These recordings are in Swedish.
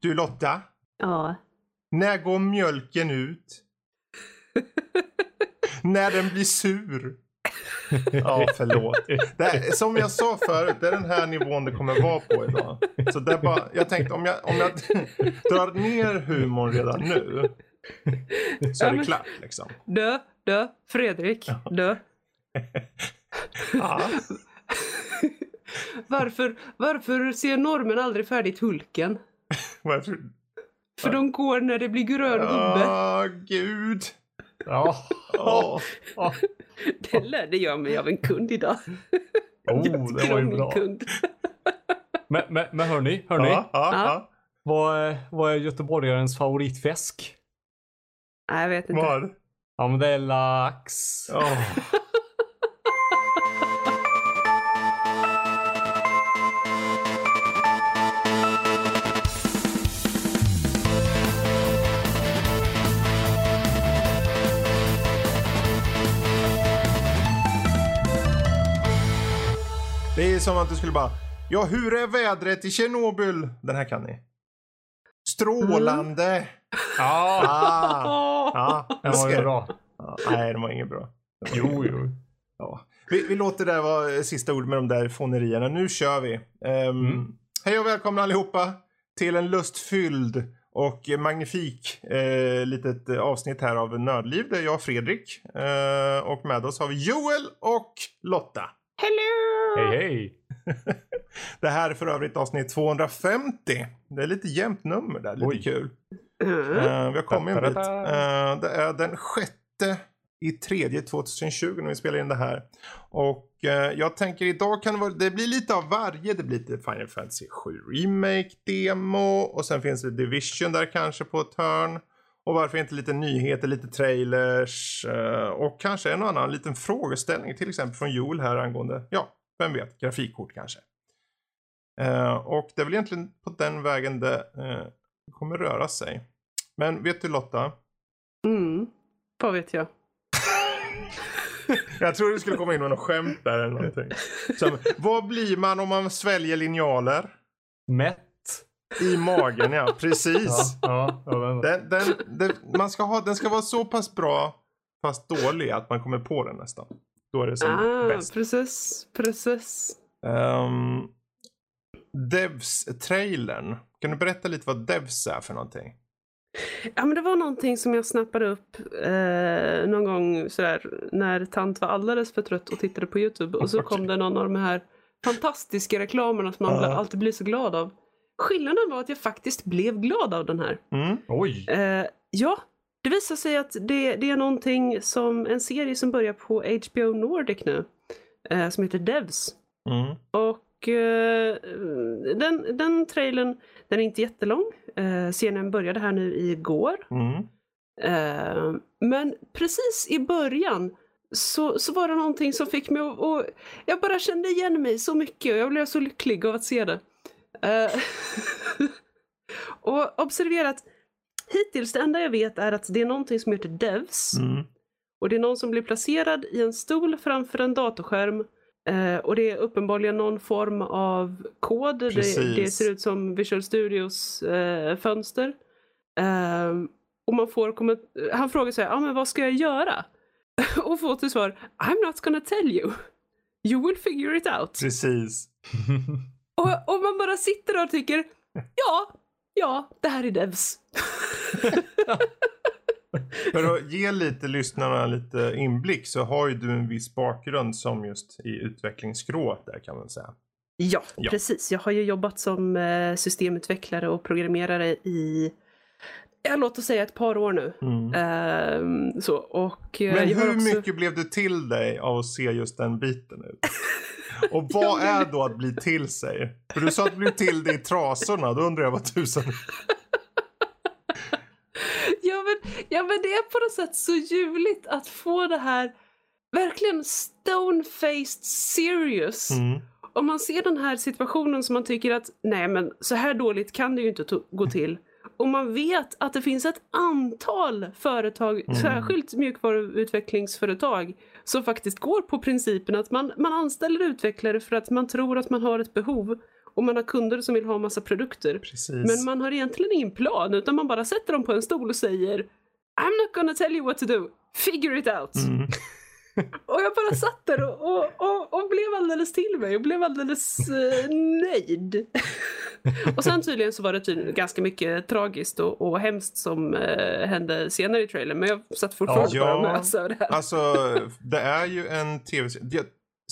Du Lotta, Ja. när går mjölken ut? när den blir sur? Ja, förlåt. Det är, som jag sa förut, det är den här nivån det kommer vara på idag. Så det är bara, jag tänkte om jag, om jag drar ner humorn redan nu så är det klart liksom. Dö, dö, Fredrik, dö. Ja. Varför, varför ser normen aldrig färdigt Hulken? Varför? För de går när det blir grön gubbe. Åh, gud. Ja. Ja. Det lärde jag mig av en kund idag. Oh, det var ju bra. kund. Men, men, men hörni, hörni. Ja, ja, Ja. Vad, är, vad är göteborgarens favoritfisk? Jag vet inte. Vad? Ja men det är lax. Åh. Det är som att du skulle bara, ja hur är vädret i Tjernobyl? Den här kan ni. Strålande. Ja, Ah. Ja, den var ju bra. Ja, nej, det var inget bra. Det var Jo, inget bra. jo. Ja. Vi, vi låter det där vara eh, sista ord med de där fånerierna. Nu kör vi. Ehm, Mm. Hej och välkomna allihopa till en lustfylld och magnifik eh, litet eh, avsnitt här av Nördliv. Där jag Fredrik eh, och med oss har vi Joel och Lotta. Hello! Hej hej. Det här är för övrigt avsnitt 250. Det är lite jämnt nummer där, lite Oj. kul. Eh, vi har kommit en bit. Eh, det är den sjätte i tredje 2020 när vi spelar in det här. Och eh, jag tänker idag kan det vara, det blir lite av varje. Det blir lite Final Fantasy 7 Remake demo och sen finns det Division där kanske på ett hörn. Och varför inte lite nyheter, lite trailers eh, och kanske en och annan liten frågeställning till exempel från Joel här angående, ja, vem vet, grafikkort kanske. Eh, och det är väl egentligen på den vägen det eh, kommer röra sig. Men vet du Lotta? Mm. Vad vet jag? Jag tror du skulle komma in med något skämt där eller någonting. Som, vad blir man om man sväljer linjaler? Mätt. I magen ja, precis. Ja, ja. Den, den, den, man ska ha, den ska vara så pass bra fast dålig att man kommer på den nästan. Då är det som Ah, bäst. precis, precis. Um, Devs-trailern. Kan du berätta lite vad Devs är för någonting? Ja, men det var någonting som jag snappade upp eh, någon gång sådär när tant var alldeles för trött och tittade på Youtube och så kom Okej. det någon av de här fantastiska reklamerna som man bla- alltid blir så glad av. Skillnaden var att jag faktiskt blev glad av den här. Mm? Oj. Eh, ja, det visar sig att det, det är någonting som en serie som börjar på HBO Nordic nu eh, som heter Devs. Mm. Och eh, den, den trailern, den är inte jättelång. Eh, scenen började här nu igår. Mm. Eh, men precis i början så, så var det någonting som fick mig att... Och jag bara kände igen mig så mycket och jag blev så lycklig av att se det. Eh, och observera att hittills det enda jag vet är att det är någonting som heter Devs. Mm. Och det är någon som blir placerad i en stol framför en datorskärm. Eh, och det är uppenbarligen någon form av kod. Det, det ser ut som Visual Studios eh, fönster. Och man får han frågar sig, ah, men vad ska jag göra? och får till svar, I'm not gonna tell you. You will figure it out. Precis. Och, och man bara sitter och tycker, ja, ja, det här är Devs. För att ge lite lyssnarna lite inblick så har ju du en viss bakgrund som just i utvecklingsskrået där kan man säga. Ja, Ja. precis. Jag har ju jobbat som eh, systemutvecklare och programmerare i, ja, låt oss säga ett par år nu. Mm. Ehm, så, och, eh, Men hur också... mycket blev du till dig av att se just den biten ut? Och vad är då att bli till sig? För du sa att du blev till dig i trasorna, då undrar jag vad tusan... Ja men, ja men det är på något sätt så ljuvligt att få det här verkligen stone-faced serious. Mm. Om man ser den här situationen som man tycker att nej men så här dåligt kan det ju inte gå till. Och man vet att det finns ett antal företag, Mm. särskilt mjukvaruutvecklingsföretag, som faktiskt går på principen att man, man anställer utvecklare för att man tror att man har ett behov. och man har kunder som vill ha massa produkter. Precis. Men man har egentligen ingen plan utan man bara sätter dem på en stol och säger I'm not gonna tell you what to do, figure it out. Mm. Och jag bara satt där och, och, och, och blev alldeles till mig och blev alldeles eh, nöjd. och sen tydligen så var det tydligen ganska mycket tragiskt och, och hemskt som eh, hände senare i trailern. Men jag satt fortfarande Ja, bara mös över det här. Alltså, det är ju en tv-serie.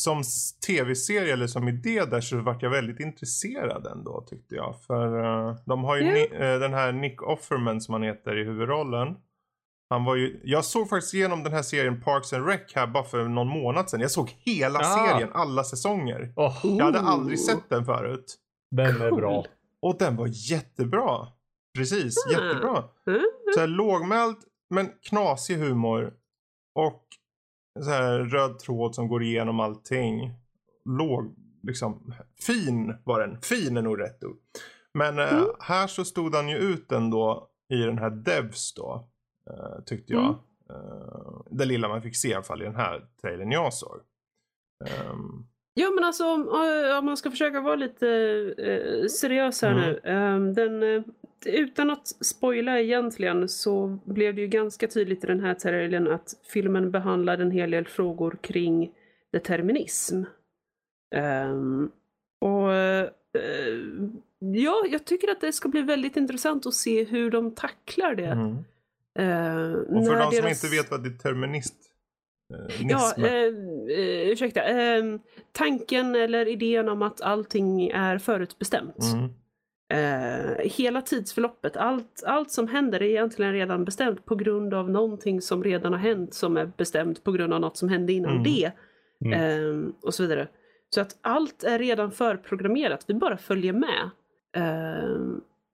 Som tv-serie eller som idé där så vart jag väldigt intresserad ändå tyckte jag. För eh, de har ju Ja. ni, eh, den här Nick Offerman som han heter i huvudrollen. Han var ju, jag såg faktiskt igenom den här serien Parks and Rec här bara för någon månad sedan. Jag såg hela Ah. serien, alla säsonger. Åh, Jag hade aldrig sett den förut. den är Cool. bra. Och den var jättebra. Precis, Ah. jättebra. Mm. Så här lågmäld men knasig humor. Och så här röd tråd som går igenom allting. Låg, liksom. Fin var den. Fin är nog rätt ord. Men eh, Mm. här så stod han ju ut ändå i den här Devs då. Eh, tyckte jag. Mm. Eh, det lilla man fick se i alla fall i den här trailern jag såg. Ehm, Ja men alltså om, om man ska försöka vara lite eh, seriös här Mm. nu. ehm, den, eh, utan att spoila egentligen så blev det ju ganska tydligt i den här trailern att filmen behandlar en hel del frågor kring determinism. Ehm, och eh, ja, jag tycker att det ska bli väldigt intressant att se hur de tacklar det. mm. Eh, Och för de som deras- inte vet vad determinist eh, Ja, nism är. eh, eh, ursäkta. Eh, tanken eller idén om att allting är förutbestämt. Mm. Eh, hela tidsförloppet, allt, allt som händer är egentligen redan bestämt på grund av någonting som redan har hänt som är bestämt på grund av något som hände innan Mm. det. Mm. Eh, och så vidare. Så att allt är redan förprogrammerat, vi bara följer med.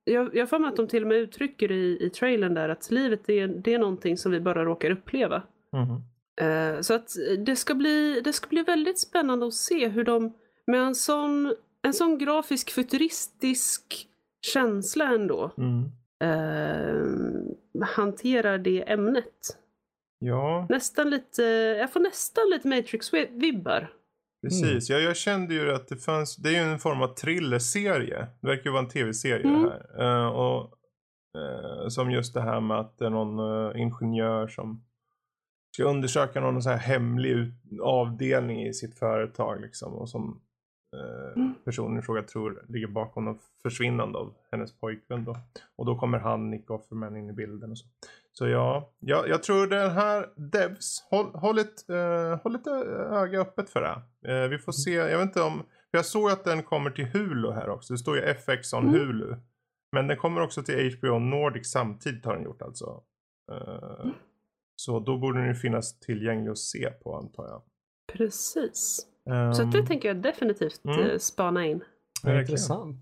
Jag jag för mig att de till och med uttrycker i, i trailern där att livet är, det är någonting som vi bara råkar uppleva. Mhm. Eh, Så att det ska, bli, det ska bli väldigt spännande att se hur de med en sån, en sån grafisk futuristisk känsla ändå Mm. eh, hanterar det ämnet. Ja, Nästan lite, jag får nästan lite Matrix-vibbar. Precis. Ja, jag kände ju att det fanns, det är ju en form av thrillerserie. Det verkar ju vara en tv-serie Mm. det här. Eh, och, eh, som just det här med att det är någon eh, ingenjör som ska undersöka någon så här hemlig avdelning i sitt företag liksom. Och som Mm. personen i fråga tror ligger bakom något försvinnande av hennes pojkvän då. Och då kommer han, Nick Offerman, in i bilden och så. Så ja, jag, jag tror den här Devs, håll, håll, ett, eh, håll ett öga öppet för det. Eh, vi får se, jag vet inte om, för jag såg att den kommer till Hulu här också. Det står ju FX on Mm. Hulu. Men den kommer också till HBO Nordic samtidigt har den gjort alltså. Eh, Så då borde den ju finnas tillgänglig att se på antar jag. Precis. Um, Så det tänker jag definitivt Mm. eh, spana in. verkligen. Intressant.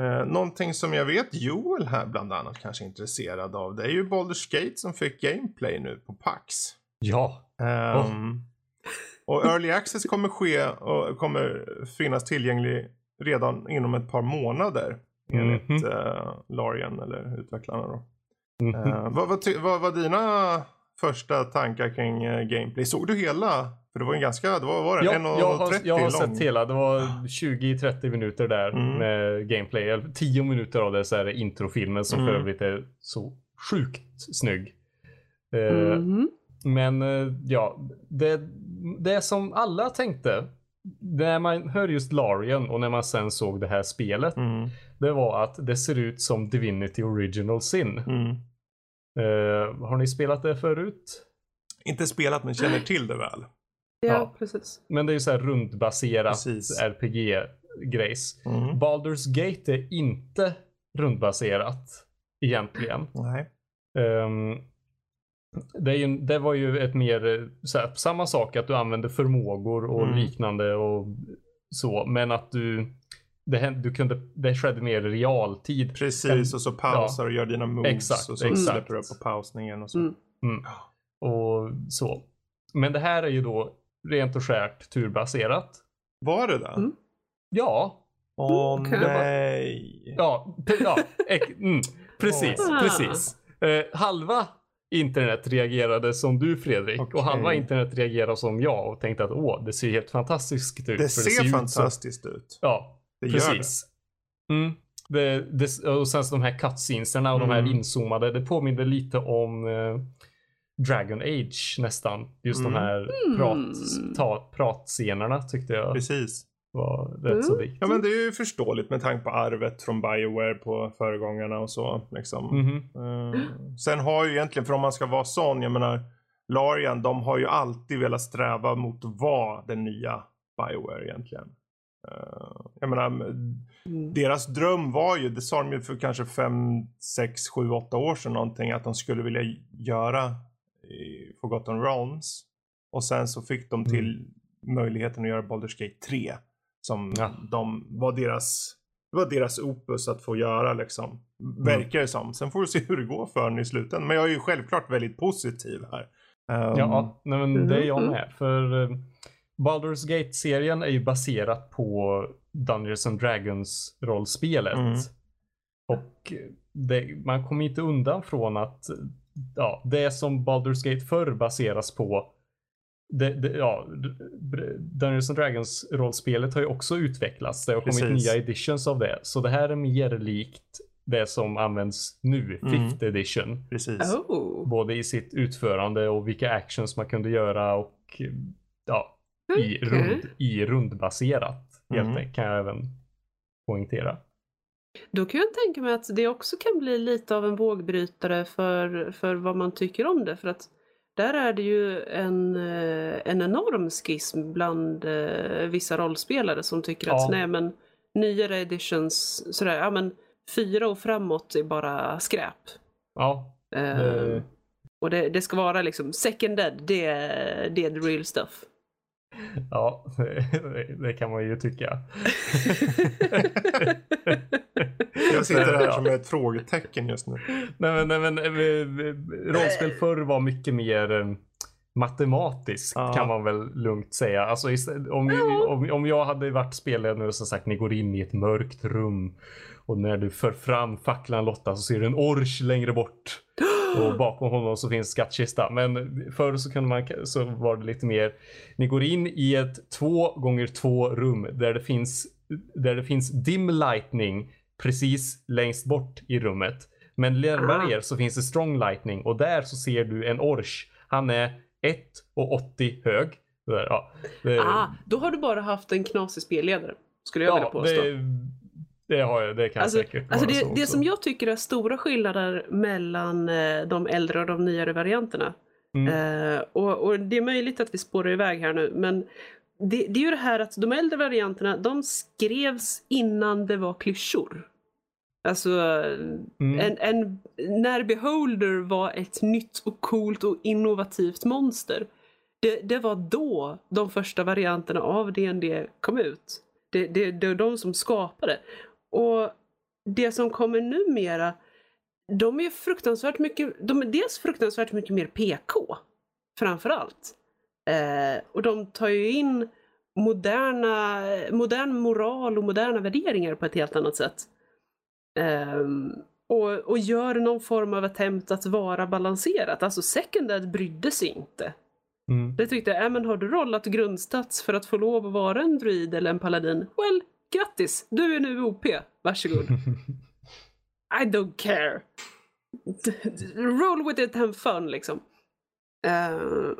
Eh, någonting som jag vet Joel här bland annat kanske är intresserad av. Det är ju Baldur's Gate som fick gameplay nu på PAX. Ja. Ehm, Och Early Access kommer ske och kommer finnas tillgänglig redan inom ett par månader. Enligt Mhm. eh, Larian eller utvecklarna då. Mhm. Eh, vad, vad, ty- vad var dina första tankar kring eh, gameplay? Såg du hela? För det var en ganska, det var, var det Ja, en och jag har, 30 jag har lång? sett hela. Det var 20-30 minuter där Mm. med gameplay. Eller 10 minuter av det så är det introfilmen som för Mm. övrigt är så sjukt snygg. Eh, Mhm. Men eh, ja, det, det som alla tänkte när man hör just Larian och när man sen såg det här spelet. Mm, Det var att det ser ut som Divinity Original Sin. mm. Eh, har ni spelat det förut? Inte spelat men känner till det väl. Ja, Ja. precis. Men det är ju så här rundbaserat. RPG-grejs. Mm. Baldur's Gate är inte rundbaserat egentligen. Nej. Ehm, det, är ju, det var ju ett mer eh, så här, samma sak att du använde förmågor och Mm. liknande och så, men att du det, hände, du kunde, det skedde mer i realtid. Precis, och så pausar och gör dina moves Exakt, och så exakt. släpper du upp på pausningen och så. Mm. Mm. Och så. Men det här är ju då rent och skärt turbaserat. Var det det? Mm. Ja, Åh Okej. nej. ja, ja mm, precis, Åh. precis. Eh, halva internet reagerade som du Fredrik Okej. och halva internet reagerade som jag och tänkte att åh, det ser helt fantastiskt ut. Det ser ut som- fantastiskt ut. Ja, Det gör Precis. Mm. Det, det, och sen så de här cutscenesarna och de här Mm. inzoomade, det påminner lite om eh, Dragon Age nästan. Just Mm. de här Mm. prat, ta, pratscenerna tyckte jag Precis. var rätt så Mm. viktigt. Ja men det är ju förståeligt med tanke på arvet från Bioware på föregångarna och så. Liksom. Eh, sen har ju egentligen, för om man ska vara sån, jag menar Larian, de har ju alltid velat sträva mot att vara den nya Bioware egentligen. Eh, jag menar, Mm. deras dröm var ju, det sa de ju för kanske 5, 6, 7, 8 år sedan någonting, att de skulle vilja göra i Forgotten Realms. Och sen så fick de till möjligheten att göra Baldur's Gate 3. Som Ja. de var deras, det var deras opus att få göra liksom. Verkar det som. Sen får vi se hur det går för den i slutändan. Men jag är ju självklart väldigt positiv här. Um, Ja, nej, men det är jag Mhm. med. För eh, Baldur's Gate-serien är ju baserat på Dungeons and Dragons rollspelet. Mm. Och det, man kommer inte undan från att ja, det som Baldur's Gate förr baseras på det, det, ja, Dungeons and Dragons rollspelet har ju också utvecklats. Det har kommit Precis. nya editions av det. Så det här är mer likt det som används nu, Mm. fifth edition. Precis. Oh. Både i sitt utförande och vilka actions man kunde göra och ja, i, rund, i rundbaserat. Helt Mm. kan jag även poängtera. Då kan jag tänka mig att det också kan bli lite av en vågbrytare för, för vad man tycker om det. För att där är det ju en, eh, en enorm schism bland eh, vissa rollspelare som tycker Ja. att nej men nyare editions, sådär, ja men fyra och framåt är bara skräp. Ja, Eh, det, Och det, det ska vara liksom second dead, det, är- det är the real stuff. Ja det, det kan man ju tycka. Jag sitter här som ett frågetecken just nu. Nej men, nej, men eh, rollspel förr var mycket mer eh, matematiskt Ja. kan man väl lugnt säga. Alltså, om, om, om jag hade varit spelare nu och som sagt ni går in i ett mörkt rum och när du för fram facklan Lotta så ser du en orch längre bort och bakom honom så finns skattkista. Men förr så kunde man så var det lite mer. Ni går in i ett två gånger två rum där det finns där det finns dim lightning precis längst bort i rummet. Men närmare Ah. er så finns det strong lightning och där så ser du en orch. Han är 1,80 hög. Där, ja. Ah, då har du bara haft en knasig spelledare, skulle jag vilja ja, påstå. det, det har jag. Det kan Alltså, säkert alltså vara det, så det som jag tycker är stora skillnader mellan eh, de äldre och de nyare varianterna. Mm. Eh, och, och det är möjligt att vi spårar iväg här nu, men det, det är ju det här att de äldre varianterna, de skrevs innan det var klyschor. Alltså, Mm. en, en, när Beholder var ett nytt och coolt och innovativt monster. Det, det var då de första varianterna av D&D kom ut. Det, det, det är de som skapade. Och det som kommer numera, de är fruktansvärt mycket, de är dels fruktansvärt mycket mer PK. Framför allt. Eh, och de tar ju in moderna, modern moral och moderna värderingar på ett helt annat sätt. Ehm, och, och gör någon form av attempt att vara balanserat. Alltså Second Dead brydde sig inte. Mm. Det tyckte jag, äh, men har du rollat grundstats för att få lov att vara en druid eller en paladin? Well, grattis! Du är nu OP. Varsågod. I don't care. Roll with it, have fun liksom. Eh,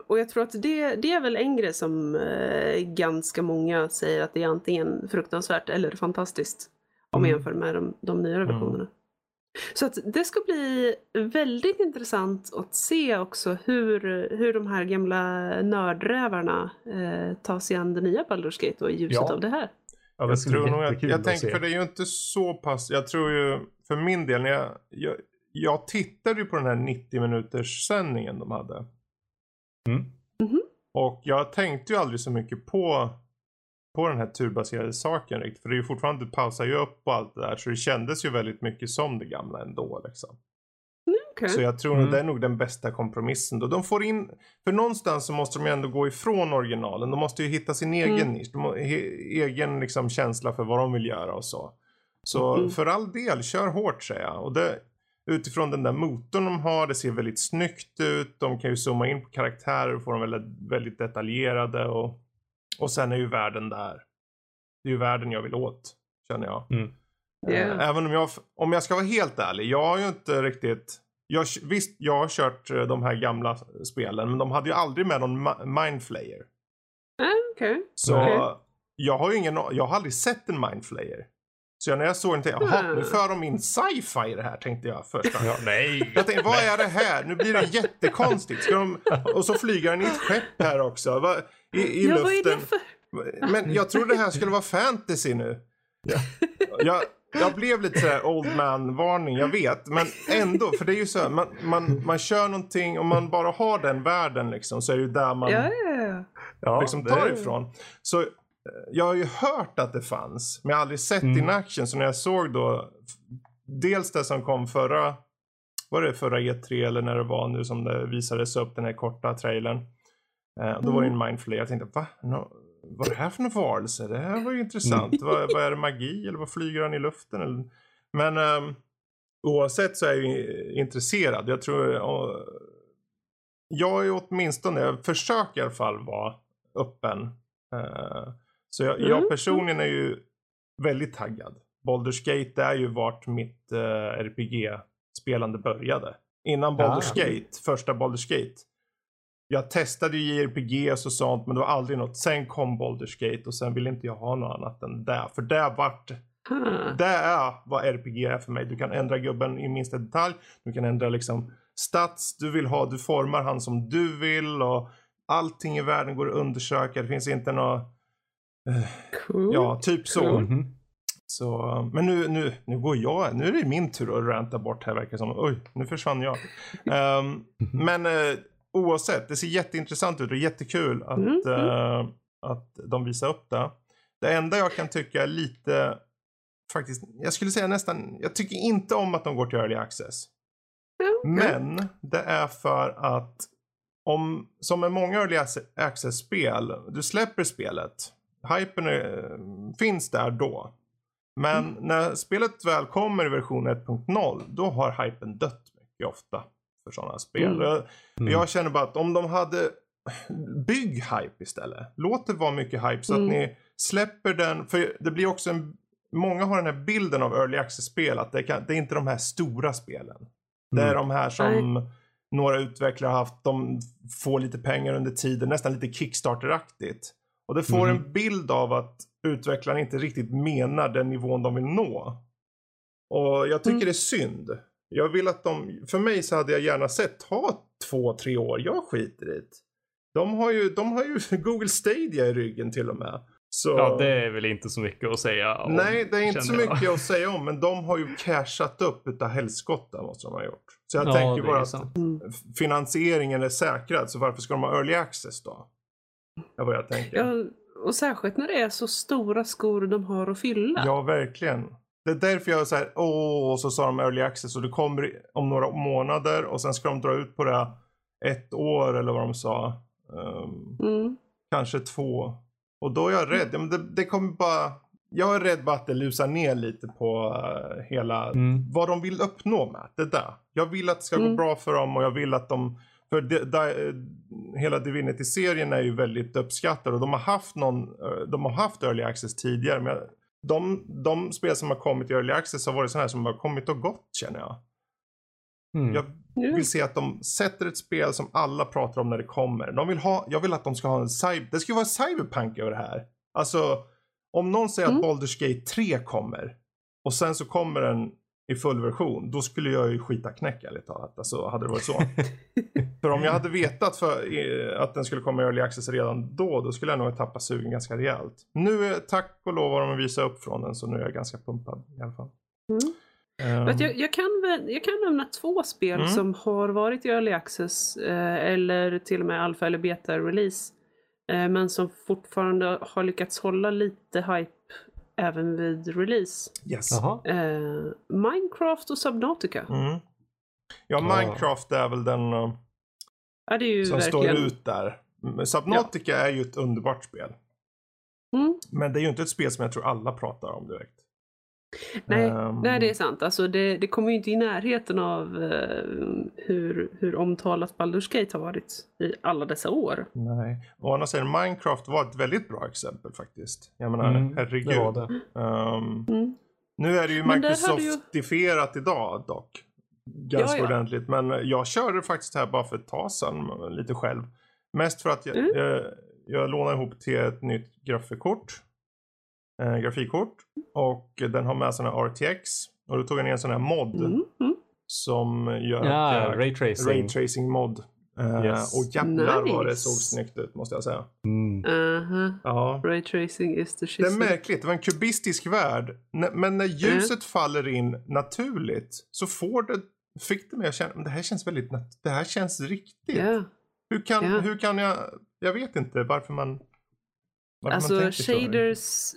och jag tror att det, det är väl en grej som eh, ganska många säger att det är antingen fruktansvärt eller fantastiskt. Om man Mm. jämför med de, de nyare versionerna. Så att det ska bli väldigt intressant att se också hur, hur de här gamla nördrävarna eh, tar sig an det nya Baldur's Gate och i ljuset Ja. av det här. Ja, det Jag tror nog att, jag tänker, för det är ju inte så pass, jag tror ju, för min del, när jag, jag, jag tittade ju på den här 90 minuters sändningen de hade. Mm. Och jag tänkte ju aldrig så mycket på, på den här turbaserade saken riktigt. För det är ju fortfarande, du pausar ju upp och allt det där. Så det kändes ju väldigt mycket som det gamla ändå liksom. Okej. Så jag tror Mm. att det är nog den bästa kompromissen då. De får in, för någonstans så måste de ju ändå gå ifrån originalen. De måste ju hitta sin egen Mm. nisch. De egen liksom känsla för vad de vill göra och så. Så Mm. för all del, kör hårt säger jag. Och det, utifrån den där motorn de har, det ser väldigt snyggt ut. De kan ju zooma in på karaktärer och få dem väldigt, väldigt detaljerade. Och, och sen är ju världen där. Det är ju världen jag vill åt. känner jag. Mm. Yeah. Även om jag, om jag ska vara helt ärlig, jag har ju inte riktigt jag, visst, jag har kört eh, de här gamla spelen, men de hade ju aldrig med någon mindflayer. Ah, Okej. Så Okej. jag har ju ingen, jag har aldrig sett en mindflayer. Så jag, när jag såg den tänkte jag, jaha, nu Mm. för de in sci-fi i det här, tänkte jag först. Ja, nej. Jag tänkte, vad är det här? Nu blir det jättekonstigt. Ska de... Och så flyger den i ett skepp här också. Va? I, i Ja, luften. vad är det för... Men jag trodde det här skulle vara fantasy nu. Jag, jag blev lite sådär old man-varning, jag vet. Men ändå, för det är ju så här, man, man, man kör någonting och man bara har den världen liksom. Så är det ju där man Ja, ja, ja. Ja, liksom tar ifrån. Så eh, jag har ju hört att det fanns, men jag har aldrig sett Mm. in action. Så när jag såg då, dels det som kom förra, var det förra E3 eller när det var nu som det visades upp den här korta trailern. Eh, då var det en mindflay. Jag tänkte, va? No, vad är det här för någon varelse? Det här var ju intressant. vad, vad är det magi eller vad flyger han i luften? Eller? Men ehm, oavsett så är jag ju intresserad. Jag tror, eh, jag är åtminstone, jag försöker i alla fall vara öppen. Eh, så jag, jag Mm. personligen är ju väldigt taggad. Baldur's Gate är ju vart mitt eh, RPG-spelande började. Innan Baldur's Ah. Gate, första Baldur's Gate. Jag testade ju JRPGs och sånt men det var aldrig något. Sen kom Baldur's Gate och sen ville inte jag ha något annat än det. För det vart Huh. det är vad RPG är för mig. Du kan ändra gubben i minsta detalj. Du kan ändra liksom stats du vill ha. Du formar han som du vill och allting i världen går att undersöka. Det finns inte något, Cool. ja typ så. Cool. Mhm. så men nu, nu, nu går jag, nu är det min tur att ranta bort här verkar som. Oj, nu försvann jag. Ehm, men eh, oavsett, det ser jätteintressant ut och jättekul att, Mm, mm. eh, att de visar upp det. Det enda jag kan tycka är lite, faktiskt, jag skulle säga nästan, jag tycker inte om att de går till early access. Okej. Men det är för att om, som med många early access-spel, du släpper spelet, hypen är, finns där då. Men Mm. när spelet väl kommer i version 1.0, då har hypen dött mycket ofta för sådana spel. Mm. Jag, Mm. känner bara att om de hade bygg hype istället. Låt det vara mycket hype så Mm. att ni släpper den. För det blir också en, många har den här bilden av early access-spel att det, kan, det är inte de här stora spelen. Det är Mm. de här som några utvecklare har haft. De får lite pengar under tiden, nästan lite Kickstarter-aktigt. Och det får Mhm. en bild av att utvecklaren inte riktigt menar den nivån de vill nå. Och jag tycker Mm. det är synd. Jag vill att de, för mig så hade jag gärna sett, ta två, tre år, jag skiter i det. De har ju, de har ju Google Stadia i ryggen till och med. Så, Ja, det är väl inte så mycket att säga om. Nej, det är inte så känner jag. mycket att säga om, men de har ju cashat upp utav helskotta måste de ha gjort. Så jag Ja, tänker bara att sant. Finansieringen är säkrad, så varför ska de ha early access då? Det är vad jag tänker. Ja, och särskilt när det är så stora skor de har att fylla. Ja, verkligen. Det är därför jag är så här, åh, och så sa de early access och det kommer om några månader och sen ska de dra ut på det ett år eller vad de sa. Ehm, Mm. kanske två. Och då är jag rädd. Ja, men det, det kommer bara, jag är rädd bara att det lusar ner lite på eh, hela, Mm. vad de vill uppnå med det där. Jag vill att det ska gå Mm. bra för dem och jag vill att de, för det, där, hela Divinity-serien är ju väldigt uppskattad och de har haft någon, eh, de har haft early access tidigare. Men de, de spel som har kommit i early access har varit sådana här som har kommit och gått känner jag. Mm. Jag Ja. vill se att de sätter ett spel som alla pratar om när det kommer. De vill ha, jag vill att de ska ha en cyber, det ska vara cyberpunk över det här. Alltså, om någon säger Mm. att Baldur's Gate 3 kommer och sen så kommer den i full version, då skulle jag ju skita knäck ärligt talat. Alltså, hade det varit så. för om jag hade vetat för, eh, att den skulle komma i early access redan då, då skulle jag nog ha tappat sugen ganska rejält. Nu, är- tack och lov har de visat upp från den, så nu är jag ganska pumpad i alla fall. Mm. Vet, jag, jag, kan, väl- jag kan nämna två spel Mm. som har varit i early access eh, eller till och med alfa eller beta release. Eh, men som fortfarande har lyckats hålla lite hype även vid release. yes. Eh, Minecraft och Subnautica. Mm. Ja, Ja. Minecraft är väl den uh, Ja, det är ju som verkligen... står ut där. Subnautica är ju ett underbart spel. Mm. Men det är ju inte ett spel som jag tror alla pratar om direkt. Nej, Ehm, nej, det är sant. Alltså, det, det kommer ju inte i närheten av eh, hur, hur omtalat Baldur's Gate har varit i alla dessa år. Nej. Å andra sidan, Minecraft var ett väldigt bra exempel faktiskt. Jag menar, Mm, herregud. Det var det. Ehm, Mm. nu är det ju hade ju- Microsoft-ifierat idag dock. Ganska Ja, ja. ordentligt. Men jag körde faktiskt här bara för ett tag sedan lite själv. Mest för att jag, Mm. jag, jag lånade ihop till ett nytt grafikkort. Eh, grafikkort. Och den har med sån här RTX. Och då tog jag ner en sån här mod. Mm. Mm. Som gör Ja, att raytracing. Raytracing mod. Eh, Yes. Och jävlar vad det Nice. såg snyggt ut måste jag säga. Mm. Aha. Ja. Ray tracing is the Det shit. är märkligt, det var en kubistisk värld. Men Mm. när ljuset faller in naturligt så får det, fick det mig att känna, men det här känns väldigt, nat- det här känns riktigt. Ja. Hur, kan, Ja. hur kan jag, jag vet inte varför man, varför man Alltså shaders,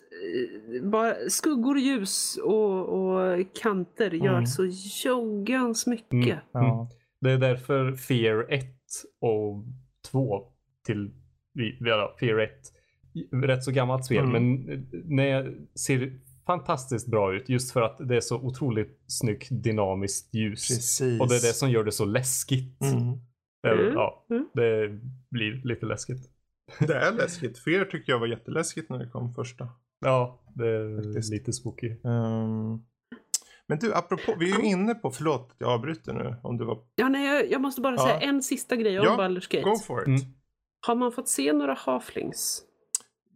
eh, bara skuggor, ljus och, och kanter gör Mm. så joggans mycket. Mm. Ja. Det är därför Fear 1 och 2 till vi- ja, Fear 1 rätt så gammalt spel Mm. men när jag ser fantastiskt bra ut just för att det är så otroligt snyggt dynamiskt ljus. Precis. Och det är det som gör det så läskigt. Mm. Eller, Mm. Ja, Mm. det blir lite läskigt. Det är läskigt. Fear tycker jag var jätteläskigt när det kom första. Ja, det är Faktiskt. lite spooky. Ehm, Men du, apropå, vi är ju inne på, förlåt att jag avbryter nu om du var, Ja, nej, jag, jag måste bara Ja. säga en sista grej om Ja, Baldur's Gate. go for it. Mm. Har man fått se några halflings?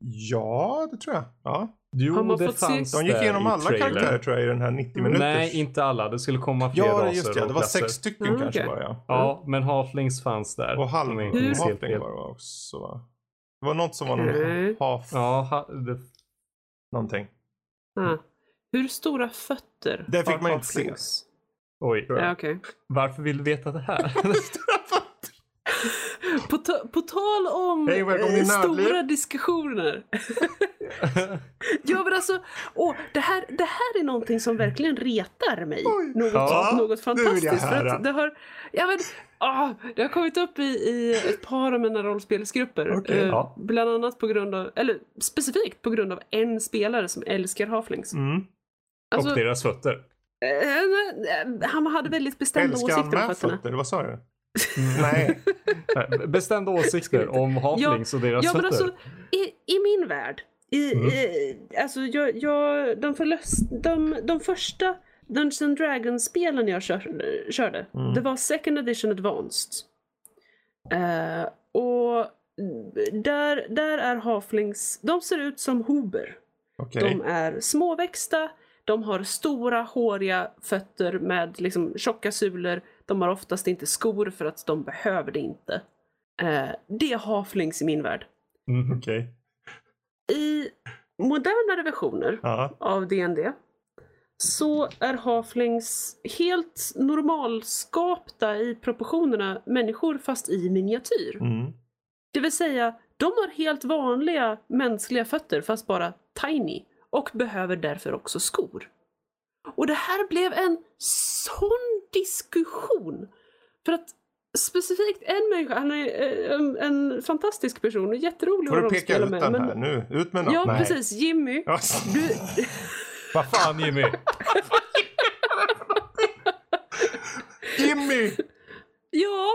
Ja, det tror jag. Ja. Jo, Har man det fått se- fanns De gick igenom alla trailern. karaktärer tror jag i den här 90 minuters. Nej, inte alla. Det skulle komma fler Ja, raser just det. Det var sex stycken Mm, kanske okej. bara ja. Ja, men halflings fanns där. Och halv, De är inte Hur- helt halfling fel. var det också va? Det var något som var någon half Ja, ha, det, någonting. Ah. Hur stora fötter Det fick man inte se. oj. Ja, okej. Varför vill du veta det här? På, på tal om Hej, eh, stora diskussioner. ja men alltså, åh, det, här, det här är någonting som verkligen retar mig. Oj. Något, Ja, något fantastiskt. För att det, har, ja, men, ah, det har kommit upp i, i ett par av mina rollspelsgrupper. Okej. eh, Ja. Bland annat på grund av, eller specifikt på grund av en spelare som älskar halflings. Mm. Alltså, och deras fötter. eh, han hade väldigt bestämda Älskar åsikter om med fötterna. fötter? Vad sa du? Nej. Nej, Bestämda åsikter om halflings och deras Ja men fötter. alltså i, i min värld. I, Mm. i, alltså jag, jag, de, förlös, de, de första Dungeons and Dragons-spelen jag kör, körde, Mm. det var Second Edition Advanced. Eh, och där, där är halflings, de ser ut som hober. Okej. De är småväxta, de har stora håriga fötter med liksom tjocka sulor. De har oftast inte skor för att de behöver det inte. Eh, det är halflings i min värld. Mhm. Okej. I modernare versioner Ja. av D&D så är halflings helt normalskapta i proportionerna människor fast i miniatyr. Mm. Det vill säga, de har helt vanliga mänskliga fötter fast bara tiny och behöver därför också skor. Och det här blev en sån diskussion. För att specifikt en människa, han är eh, en, en fantastisk person och jätterolig Får du peka ut med. den men- här nu? Ut med något? Ja, Nej. precis. Jimmy. Du, Vad fan Jimmy? Jimmy! ja,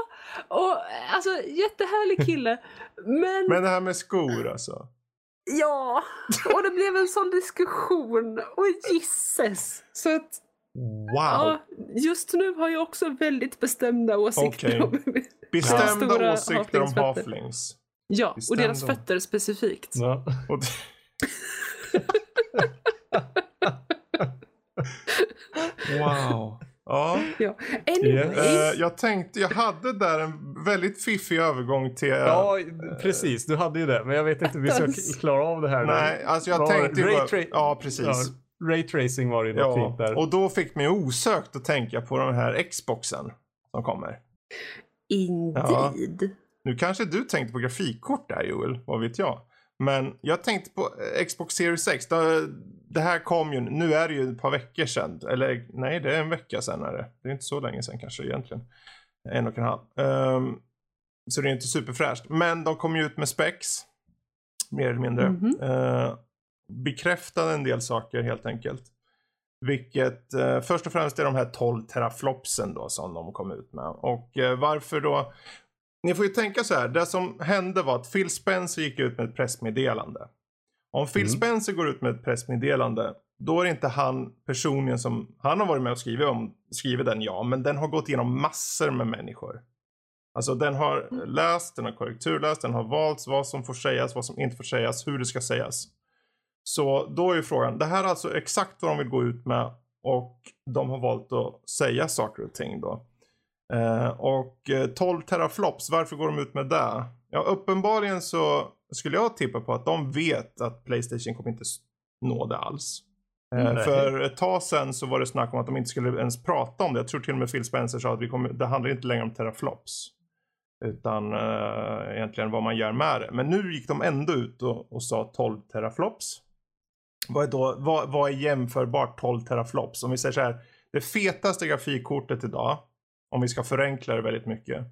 och alltså jättehärlig kille. Men, Men det här med skor alltså. ja, och det blev en sån diskussion. Och gisses. Så att Wow. Ja, just nu har jag också väldigt bestämda åsikter Okej. om Bestämda stora åsikter om halflings. Ja, och Bestämda. deras fötter specifikt. Ja. Och wow. Ja. Anyways, Eh, jag tänkte, jag hade där en väldigt fiffig övergång till... ja, precis. Du hade ju det. Men jag vet inte hur vi ska Attans. klara av det här. nu. Nej, alltså jag Var tänkte ju... ray bara- tra- Ja, precis. Ja, Raytracing var det ju något Ja, fint där. och då fick mig osökt att tänka på den här Xboxen som kommer. indeed. Nu kanske du tänkte på grafikkort där Joel, vad vet jag. Men jag tänkte på eh, Xbox Series X. Det, här kom ju, nu är det ju ett par veckor sedan. Eller nej, det är en vecka sedan är det. Det är inte så länge sedan kanske egentligen. En och en halv. Ehm, så det är inte superfräscht. Men de kom ju ut med specs. Mer eller mindre. Mhm. Uh, bekräftade en del saker helt enkelt. Vilket eh, först och främst är de här 12 teraflopsen då som de kom ut med. Och eh, varför då? Ni får ju tänka så här. Det som hände var att Phil Spencer gick ut med ett pressmeddelande. Om Phil Mm. Spencer går ut med ett pressmeddelande. Då är det inte han personligen som, han har varit med och skrivit om, skrivit den ja. Men den har gått igenom massor med människor. Alltså den har läst, den har korrekturläst, den har valt vad som får sägas, vad som inte får sägas, hur det ska sägas. Så då är ju frågan, det här är alltså exakt vad de vill gå ut med och de har valt att säga saker och ting då. Eh, och eh, 12 teraflops, varför går de ut med det? Ja, uppenbarligen så skulle jag tippa på att de vet att Playstation kommer inte nå det alls. Eh, för ett tag sedan så var det snack om att de inte skulle ens prata om det. Jag tror till och med Phil Spencer sa att vi kommer, det handlar inte längre om teraflops. Utan eh, egentligen vad man gör med det. Men nu gick de ändå ut och, och sa 12 teraflops. Vad är, då, vad, vad är jämförbart 12 teraflops? Om vi säger så här. Det fetaste grafikkortet idag. Om vi ska förenkla det väldigt mycket.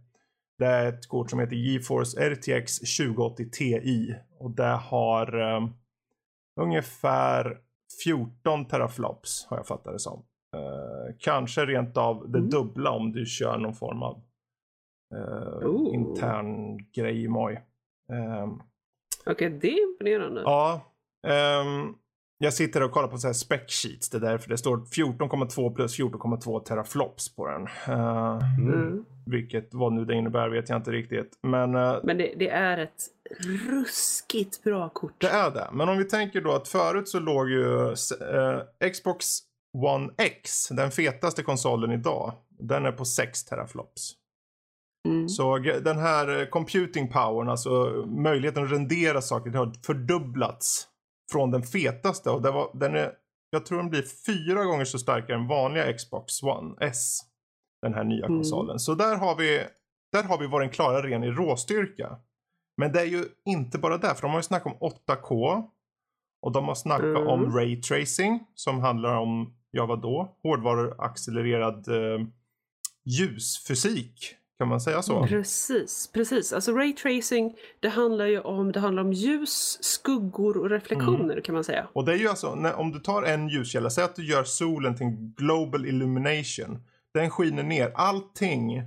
Det är ett kort som heter GeForce RTX 2080 Ti. Och det har eh, ungefär 14 teraflops har jag fattat det som. Eh, kanske rent av det Mm. dubbla om du kör någon form av Oh. intern grej i moj. Ehm, Okej, det är imponerande. Ja. ehm, jag sitter och kollar på så här spec sheets. Det är därför det står 14,2 plus 14,2 teraflops på den. Eh, Mm. vilket vad nu det innebär vet jag inte riktigt. Men eh, Men det, det är ett ruskigt bra kort. det är det. Men om vi tänker då att förut så låg ju eh, Xbox One X, den fetaste konsolen idag, den är på 6 teraflops. Mm. Så den här computing powern, alltså möjligheten att rendera saker, det har fördubblats från den fetaste. Och det var, den är, jag tror den blir fyra gånger så starkare än vanliga Xbox One S. Den här nya Mm. konsolen. Så där har vi, där har vi varit en klara ren i råstyrka. Men det är ju inte bara där, för de har ju snackat om 8K. Och de har snackat Mm. om Ray Tracing som handlar om, ja vadå? Hårdvaruaccelererad eh, ljusfysik. Kan man säga så? Precis, precis. Alltså ray tracing, det handlar ju om, det handlar om ljus, skuggor och reflektioner kan man säga. Och det är ju alltså, när, om du tar en ljuskälla, säg att du gör solen till en global illumination. Den skiner ner, allting,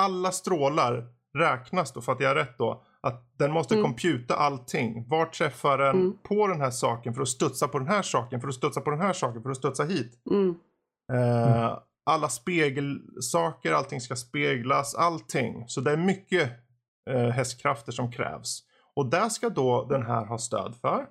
alla strålar räknas då, för att jag har rätt då, att den måste Mm. computa allting. Var träffar den Mm. på den här saken för att studsa på den här saken, för att studsa på den här saken, för att studsa hit. Mm. Eh, alla spegelsaker, allting ska speglas, allting. Så det är mycket eh, hästkrafter som krävs. Och där ska då den här ha stöd för.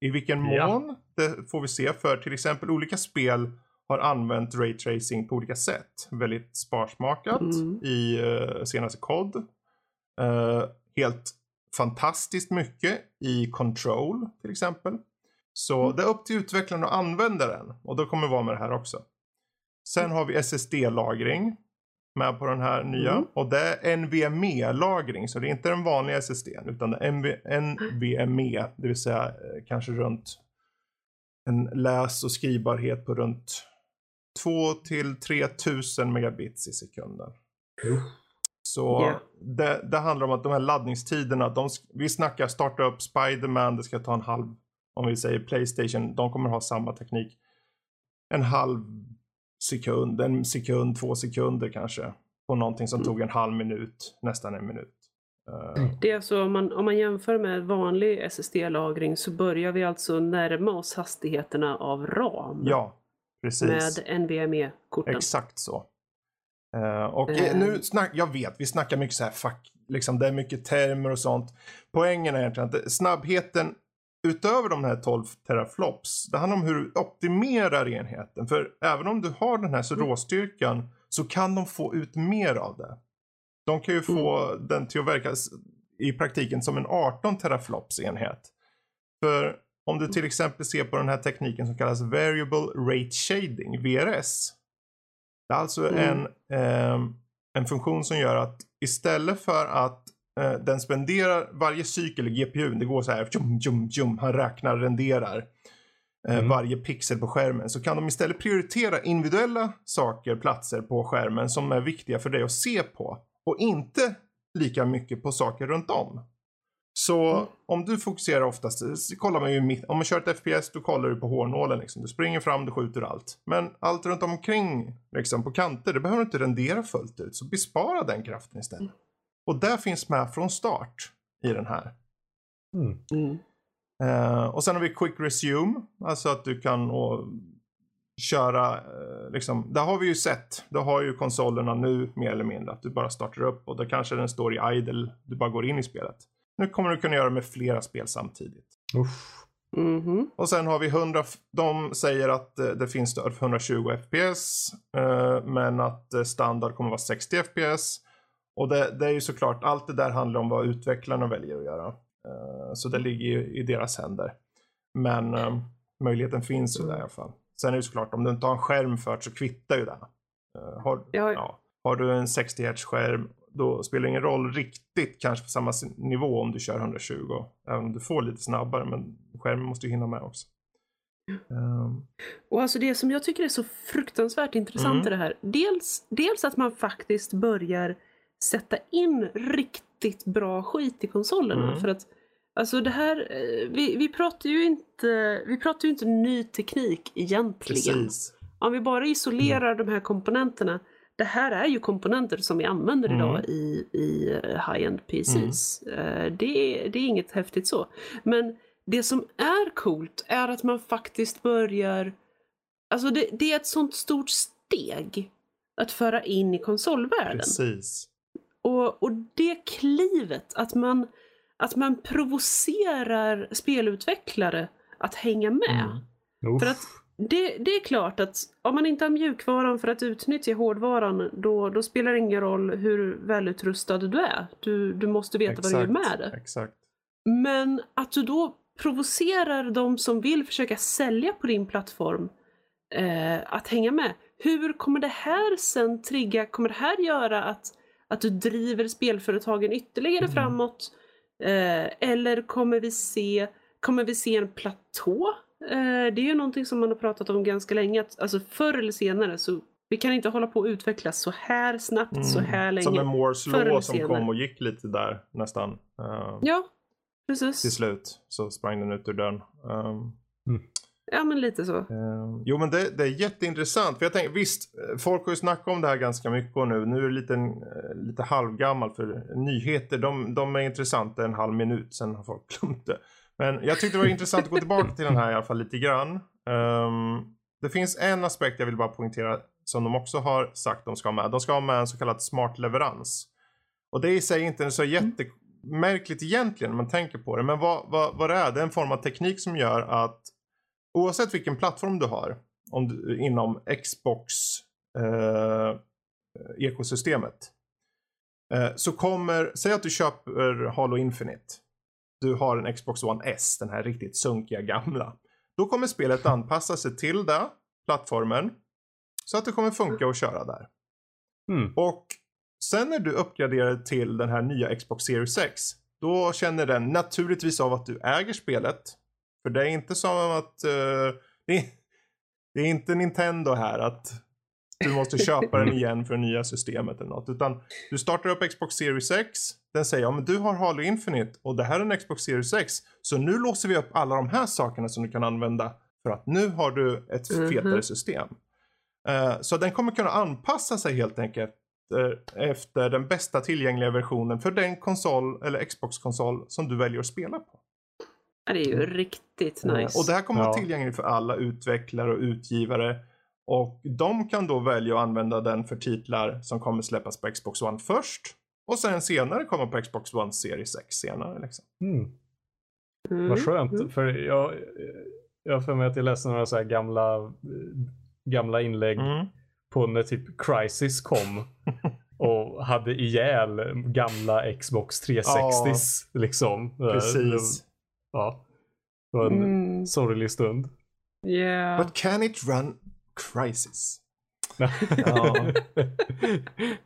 I vilken mån, Ja. det får vi se. För till exempel olika spel har använt Ray Tracing på olika sätt. Väldigt sparsmakat Mm. i uh, senaste kod. Eh, helt fantastiskt mycket i Control till exempel. Så Mm. det är upp till utvecklaren att använda den. Och då kommer det vara med det här också. Sen har vi SSD-lagring med på den här nya. Mm. Och det är NVMe-lagring. Så det är inte den vanliga SSDn utan det är NV NVMe. Det vill säga eh, kanske runt en läs och skrivbarhet på runt 2 till 3000 megabits i sekunden. Så Ja. det, det handlar om att de här laddningstiderna, de, vi snackar starta upp Spiderman, det ska ta en halv, om vi säger Playstation, de kommer ha samma teknik. En halv sekund, en sekund, två sekunder kanske. På någonting som Mm. tog en halv minut, nästan en minut. Eh, Det är alltså om man, om man jämför med vanlig SSD-lagring så börjar vi alltså närma oss hastigheterna av RAM ja, precis. med NVMe-korten. Exakt så. Eh, och eh, nu snack, jag vet, vi snackar mycket så här fack, liksom det är mycket termer och sånt. Poängen är egentligen att snabbheten utöver de här 12 teraflops, det handlar om hur du optimerar enheten. För även om du har den här Mm. råstyrkan så kan de få ut mer av det. De kan ju få den till att verka i praktiken som en 18 teraflops enhet. För om du till exempel ser på den här tekniken som kallas Variable Rate Shading, VRS. Det är alltså Mm. en, ehm, en funktion som gör att istället för att eh, den spenderar varje cykel i GPU, det går så här, tjum, tjum, tjum, han räknar, renderar eh, Mm. varje pixel på skärmen, så kan de istället prioritera individuella saker, platser på skärmen som är viktiga för dig att se på och inte lika mycket på saker runt om. Så Mm. om du fokuserar oftast, så kollar man ju mitt, om man kör ett FPS då kollar du på hårnålen liksom. Du springer fram, du skjuter allt. Men allt runt omkring liksom på kanter, det behöver du inte rendera fullt ut. Så bespara den kraften istället. Och det finns med från start i den här. Mm. Mm. Eh, och sen har vi quick resume, alltså att du kan och, köra, eh, liksom, där har vi ju sett, då har ju konsolerna nu mer eller mindre att du bara startar upp och då kanske den står i idle, du bara går in i spelet. Nu kommer du kunna göra det med flera spel samtidigt. Uff. Mhm. Och sen har vi 100, f- de säger att eh, det finns stöd för 120 FPS, men att standard kommer vara 60 FPS. Och det, det är ju såklart, allt det där handlar om vad utvecklarna väljer att göra. Eh, så det ligger ju i deras händer. Men eh, möjligheten finns ju där i alla fall. Sen är det ju såklart, om du inte har en skärm för det så kvittar ju det. Eh, har, Ja. ja, har du en 60 Hz skärm då spelar det ingen roll riktigt kanske på samma nivå om du kör 120. Även om du får lite snabbare men skärmen måste ju hinna med också. Ehm, Och alltså det som jag tycker är så fruktansvärt intressant Mm. i det här. Dels, dels att man faktiskt börjar sätta in riktigt bra skit i konsolerna. Mm. För att alltså det här, eh, vi, vi pratar ju inte, vi pratar ju inte ny teknik egentligen. precis. Om vi bara isolerar de här komponenterna. Det här är ju komponenter som vi använder Mm. idag i, i eh, high-end PCs. Eh, Det, är- det är inget häftigt så. Men det som är coolt är att man faktiskt börjar... Alltså det, det är ett sånt stort steg att föra in i konsolvärlden. Precis. Och, och det klivet, att man, att man provocerar spelutvecklare att hänga med. Mm. För att det, det är klart att om man inte har mjukvaran för att utnyttja hårdvaran då, då spelar det ingen roll hur välutrustad du är. Du, du måste veta vad du gör med det. Exakt. Men att du då provocerar de som vill försöka sälja på din plattform eh, att hänga med. Hur kommer det här sen trigga, kommer det här göra att, att du driver spelföretagen ytterligare Mm. framåt? Eh, eller kommer vi se, kommer vi se en platå? Eh, det är ju någonting som man har pratat om ganska länge, att alltså förr eller senare så vi kan inte hålla på att utvecklas så här snabbt, så här Mm. länge. Som en Moores law som senare. kom och gick lite där nästan. eh, Ja, precis. Till slut så sprang den ut ur dörren. Um, Ja, men lite så. Eh, jo men det, det är jätteintressant. För jag tänker, visst, folk har ju snackat om det här ganska mycket nu. Nu är det lite, eh, lite halvgammal för nyheter de, de är intressanta en halv minut. Sen har folk glömt det. Men jag tyckte det var intressant att gå tillbaka till den här i alla fall lite grann. Ehm, det finns en aspekt jag vill bara poängtera som de också har sagt de ska ha med. De ska ha med en så kallad smart leverans. Och det är i sig inte så jättemärkligt egentligen om man tänker på det. Men vad, vad, vad det är, det är en form av teknik som gör att oavsett vilken plattform du har om du, inom Xbox eh, ekosystemet. Eh, så kommer, säg att du köper Halo Infinite. Du har en Xbox One S, den här riktigt sunkiga gamla. Då kommer spelet anpassa sig till det, plattformen. Så att det kommer funka att köra där. Mm. Och sen när du uppgraderar till den här nya Xbox Series X. Då känner den naturligtvis av att du äger spelet. För det är inte som att... eh, det, är, det är inte Nintendo här att du måste köpa den igen för det nya systemet eller något. Utan du startar upp Xbox Series X. Den säger ja men du har Halo Infinite och det här är en Xbox Series X. Så nu låser vi upp alla de här sakerna som du kan använda. För att nu har du ett Mhm. fetare system. Eh, så den kommer kunna anpassa sig helt enkelt eh, efter den bästa tillgängliga versionen för den konsol eller Xbox-konsol som du väljer att spela på. Ja, det är ju riktigt Eh, nice. Och det här kommer Ja. vara tillgängligt för alla utvecklare och utgivare. Och de kan då välja att använda den för titlar som kommer släppas på Xbox One först. Och sen senare komma på Xbox One Series X senare. Liksom. Mm. Mm. Vad skönt. Mm. För jag, jag för mig att jag läste några så här gamla, gamla inlägg Mm. på när typ Crisis kom. och hade ihjäl gamla Xbox 360s. Liksom. Precis. Ja. Det var en Mm. sorglig stund. Yeah. But can it run Crisis? ja.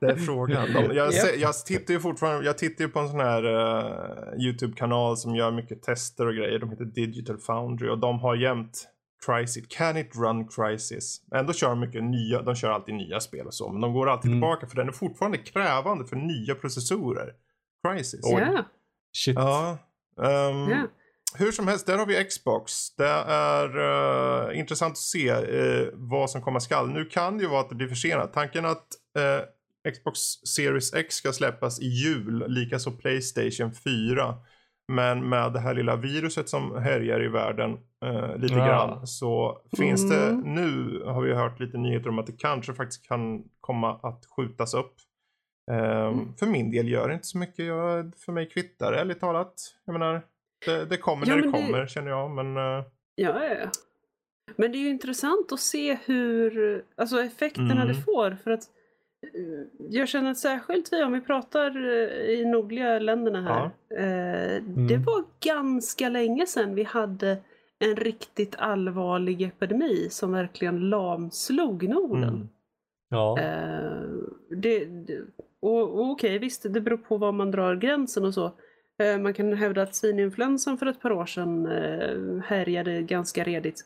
Det är frågan. Jag, ser, jag tittar ju fortfarande, jag tittar ju på en sån här eh, YouTube-kanal som gör mycket tester och grejer. De heter Digital Foundry och de har jämt Crisis. Can it run Crisis? Ändå kör de mycket nya, de kör alltid nya spel och så. Men de går alltid Mm. tillbaka för den är fortfarande krävande för nya processorer. Crisis. Ja. Shit. Ja, Um, Ja. Hur som helst, där har vi Xbox. Det är uh, intressant att se uh, vad som komma skall. Nu kan det ju vara att det blir försenat. Tanken att uh, Xbox Series X ska släppas i jul, likaså Playstation 4. Men med det här lilla viruset som härjar i världen uh, lite Ja. grann så finns det Mm. nu har vi hört lite nyheter om att det kanske faktiskt kan komma att skjutas upp. Ehm, För min del gör det inte så mycket. Jag, för mig kvittar det ärligt talat. Jag menar, det, det kommer Ja, när det kommer känner jag. Men eh, Ja, ja, ja. Men det är ju intressant att se hur, alltså effekterna Mm. det får. För att eh, jag känner att särskilt vi, om vi pratar eh, i nordliga länderna här. Eh, Det var ganska länge sedan vi hade en riktigt allvarlig epidemi som verkligen lamslog Norden. mm, Ja. Eh, det, det, och, och okej, visst, det beror på var man drar gränsen och så. Eh, man kan hävda att svininfluensan för ett par år sedan eh, härjade ganska redigt.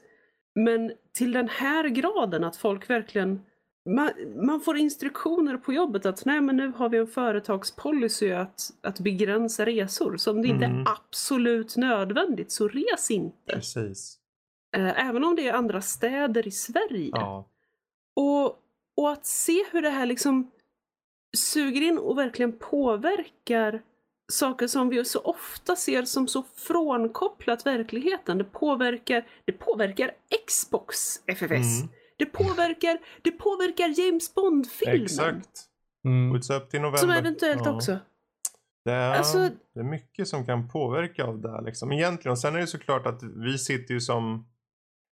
Men till den här graden att folk verkligen man, man får instruktioner på jobbet att nej men nu har vi en företagspolicy att, att begränsa resor. Så om det inte Mm. är absolut nödvändigt så res inte. precis. Eh, även om det är andra städer i Sverige. Ja. Och, och att se hur det här liksom suger in och verkligen påverkar saker som vi så ofta ser som så frånkopplat verkligheten. Det påverkar, det påverkar Xbox FFS. Mm, Det, påverkar, det påverkar James Bond-filmen. exakt. Mm. Skjuts upp till november. Som eventuellt Ja. också. Det är, Alltså- det är mycket som kan påverka av det här liksom. Egentligen. Och sen är det såklart att vi sitter ju som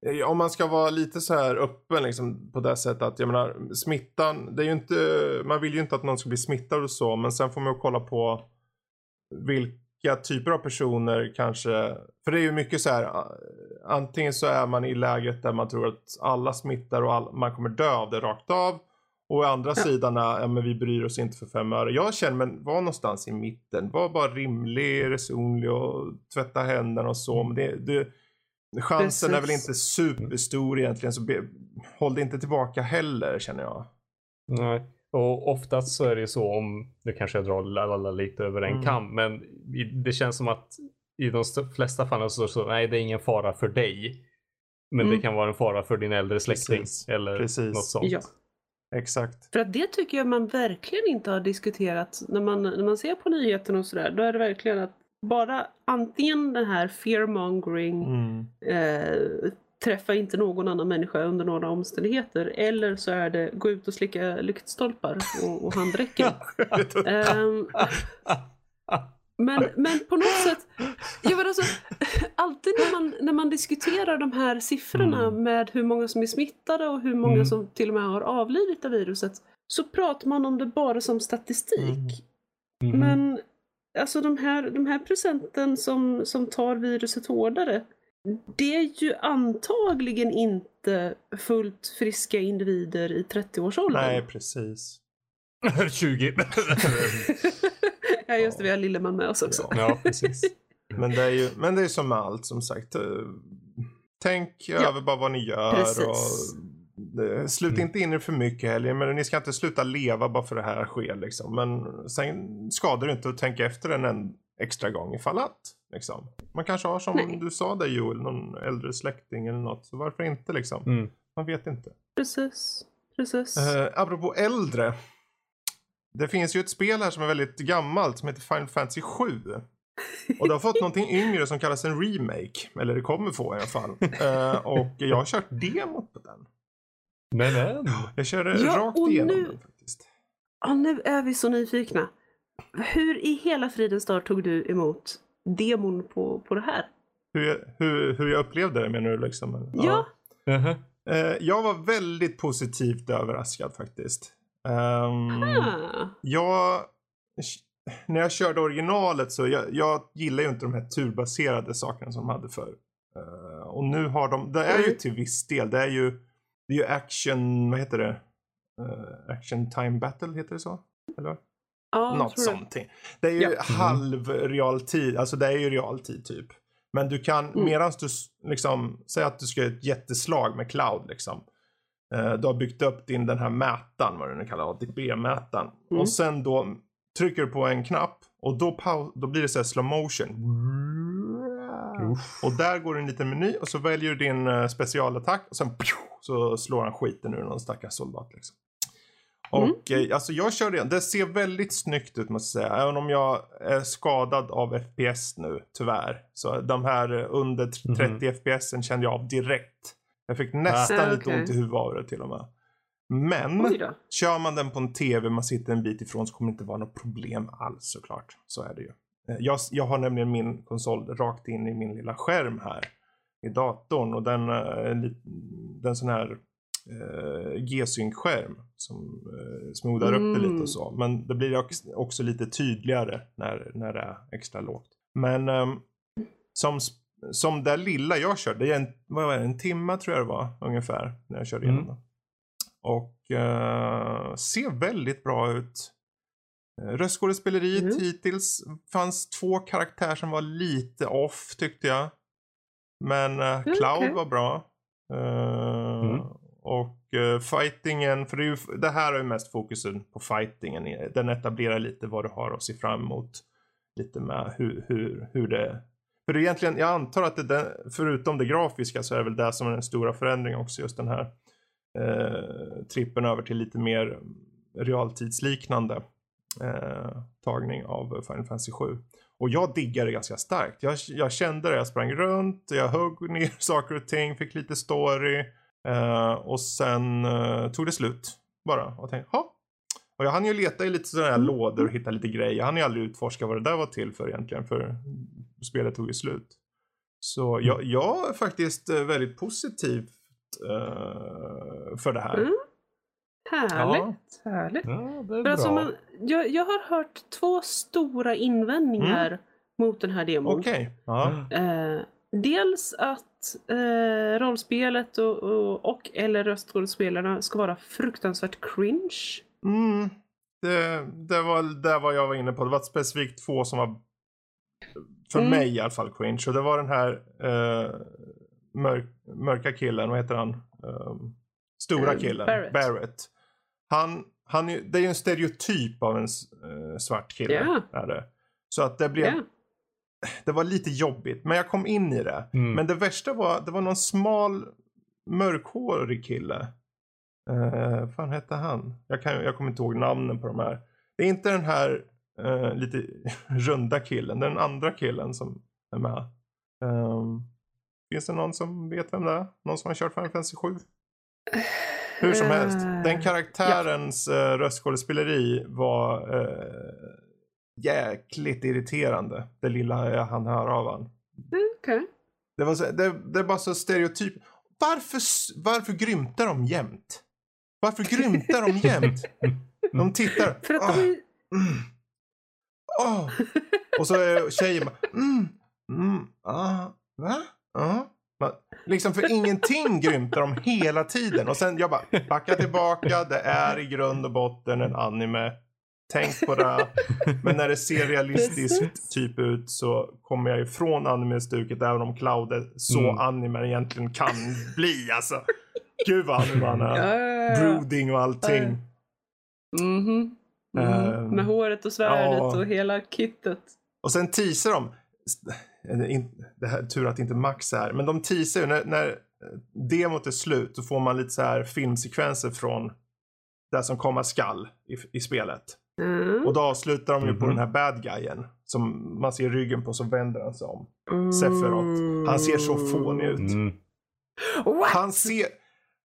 eh, om man ska vara lite så här öppen liksom på det sättet att jag menar smittan, det är ju inte, man vill ju inte att någon ska bli smittad och så men sen får man ju kolla på vilka typer av personer kanske, för det är ju mycket så här antingen så är man i läget där man tror att alla smittar och all, man kommer dö av det rakt av och å andra sidan är, ja men vi bryr oss inte för fem öre. Jag känner, men var någonstans i mitten. Var bara rimlig, resonlig och tvätta händerna och så. Men det, det, chansen är väl Precis. inte superstor egentligen. Så be, håll det inte tillbaka heller känner jag. Nej. Och oftast så är det ju så om, nu kanske jag drar alla lite över en Mm. kam, men i- det känns som att i de st- flesta fallen så så nej det är ingen fara för dig. Men Mm. det kan vara en fara för din äldre släkting Precis. eller Precis. något sånt. Ja. Exakt. För att det tycker jag man verkligen inte har diskuterat när man, när man ser på nyheterna och sådär. Då är det verkligen att bara antingen den här fearmongering Mm. eh, träffa inte någon annan människa under några omständigheter. Eller så är det gå ut och slicka lyktstolpar och, och handräcken. Ehm, men, men på något sätt, jag vet alltså, alltid när man, när man diskuterar de här siffrorna Mm. med hur många som är smittade och hur många Mm. som till och med har avlidit av viruset så pratar man om det bara som statistik. Mhm. Men alltså de här, de här procenten som, som tar viruset hårdare det är ju antagligen inte fullt friska individer i 30-årsåldern. Nej, precis. 20. ja just det, vi har Lilleman med oss också. ja, precis. Men det är ju men det är som med allt som sagt. eh, Tänk över bara vad ni gör. precis. Och, sluta Mm. inte in er för mycket heller. Men ni ska inte sluta leva bara för det här sker liksom. Men sen skadar det inte att tänka efter en extra gång ifall att. Liksom. Man kanske har som Nej. du sa där Joel, någon äldre släkting eller något. Så varför inte liksom? Mm. Man vet inte. Precis. Precis. Uh, apropå äldre. Det finns ju ett spel här som är väldigt gammalt som heter Final Fantasy 7. Och det har fått någonting yngre som kallas en remake. Eller det kommer få i alla fall. Eh, och jag har kört demot på den. Men än. Jag körde Ja, rakt igenom nu- den faktiskt. Ja, nu är vi så nyfikna. Hur i hela fridens dag tog du emot demon på, på det här? Hur jag, hur, hur jag upplevde det menar du liksom? eller? Ja. Mhm. Eh, jag var väldigt positivt överraskad faktiskt. Ah. Jag, när jag körde originalet så jag, jag gillar ju inte de här turbaserade sakerna som de hade förr. Eh, och nu har de, det är ju Mm. till viss del, det är ju, det är ju action, vad heter det? Eh, action time battle, heter det så? Eller? Jag Något sånt. Det är ju Ja. halv realtid, alltså det är ju realtid typ. Men du kan, Mm. medans du liksom, säg att du ska göra ett jätteslag med cloud liksom. Eh, du har byggt upp din den här mätaren, vad du nu kallar ATB-mätaren. Mm. Och sen då trycker du på en knapp och då, då blir det så här slow motion. Och där går en liten meny och så väljer du din uh, specialattack och sen så slår han skiten ur någon stackars soldat. Liksom. Mm. Och eh, alltså jag kör det, det ser väldigt snyggt ut måste jag säga. Även om jag är skadad av FPS nu, tyvärr. Så de här eh, under t- 30 FPSen kände jag av direkt. Jag fick nästan Ah, lite okej. ont i huvudet av det till och med. Men kör man den på en TV, man sitter en bit ifrån så kommer det inte vara något problem alls såklart. Så är det ju. Eh, Jag, jag har nämligen min konsol rakt in i min lilla skärm här i datorn och den, uh, den sån här uh, G-Sync-skärm som uh, smoothar upp det lite Mm. och så. Men det blir också, lite tydligare när, när det är extra lågt. Men ehm, som, som det lilla jag körde, det är en, vad var det, en timme tror jag det var ungefär när jag körde igenom Mm. det. Och eh, ser väldigt bra ut. Uh, Röstskådespeleriet Mm. hittills fanns två karaktärer som var lite off tyckte jag. Men uh, Mm, Cloud okej. var bra. Eh, Mm. Och eh, fightingen, för det, är ju, det här är ju mest fokusen på fightingen. Den etablerar lite vad du har att se fram emot. Lite med hur, hur, hur det... För det egentligen, jag antar att det där, förutom det grafiska så är det väl det som är den stora förändringen också. Just den här eh, trippen över till lite mer realtidsliknande eh, tagning av Final Fantasy 7. Och jag diggar det ganska starkt. Jag, jag kände det, jag sprang runt, jag högg ner saker och ting, fick lite story. Eh, och sen eh, tog det slut bara. Och tänkte, ha. Och jag hann ju leta i lite sådana här lådor och hitta lite grejer. Jag hann ju aldrig utforska vad det där var till för egentligen. För spelet tog ju slut. Så jag, jag är faktiskt eh, väldigt positiv eh, för det här. Mm. Härligt. Härligt. Ja, det är För alltså, bra. man, jag, jag har hört två stora invändningar mot den här demon. Okej. Ja. Eh, dels att eh, rollspelet och, och, och eller röstskådespelarna ska vara fruktansvärt cringe. Mm, det, det var det var jag var inne på. Det var specifikt två som var för Mm. mig i alla fall cringe. Och det var den här eh, mörk, mörka killen, vad heter han? Ehm, stora Eh, killen, Barrett. Han, han, är- det är ju en stereotyp av en eh, svart kille. Ja. Är det. Så att det blev, Ja. Det var lite jobbigt. Men jag kom in i det. Mm. Men det värsta var, det var någon smal mörkhårig kille. Uh, vad fan hette han? Jag, kan, jag kommer inte ihåg namnen på de här. Det är inte den här eh, lite runda killen. Det är den andra killen som är med. Ehm, finns det någon som vet vem det är? Någon som har kört Final Fantasy 7? Hur som helst. Eh, Den karaktärens uh, röstskådespeleri var eh, jäkligt irriterande. Det lilla jag hann höra av han. Okej. Det, var så, det, det är bara så stereotyp. Varför, varför grymtar de jämt? Varför grymtar de jämt? De tittar. För att "Åh, de är... mm, åh." Och så är tjejen bara. Mm, mm, ah, va? Ja. Man- Liksom för ingenting grymtar de hela tiden. Och sen jag bara backa tillbaka. Det är i grund och botten en anime. Tänk på det. Men när det ser realistiskt typ ut så kommer jag ifrån anime-stuket även om Cloud är så Mm. anime egentligen kan bli alltså. Gud vad anime han är. Ja, ja, ja. Brooding och allting. Mhm. Mhm. Ehm, Med håret och svärdet ja. och hela kittet. Och sen teasar de. eh, Det här, tur att inte Max är här. Men de teasar ju när, när demot är slut. Då får man lite så här filmsekvenser från det som komma skall i, i spelet. Mm. Och då avslutar de ju på Mhm. den här bad guyen. Som man ser ryggen på så vänder han sig om. Sephiroth. Han ser så fånig ut. Mm. What? Han ser,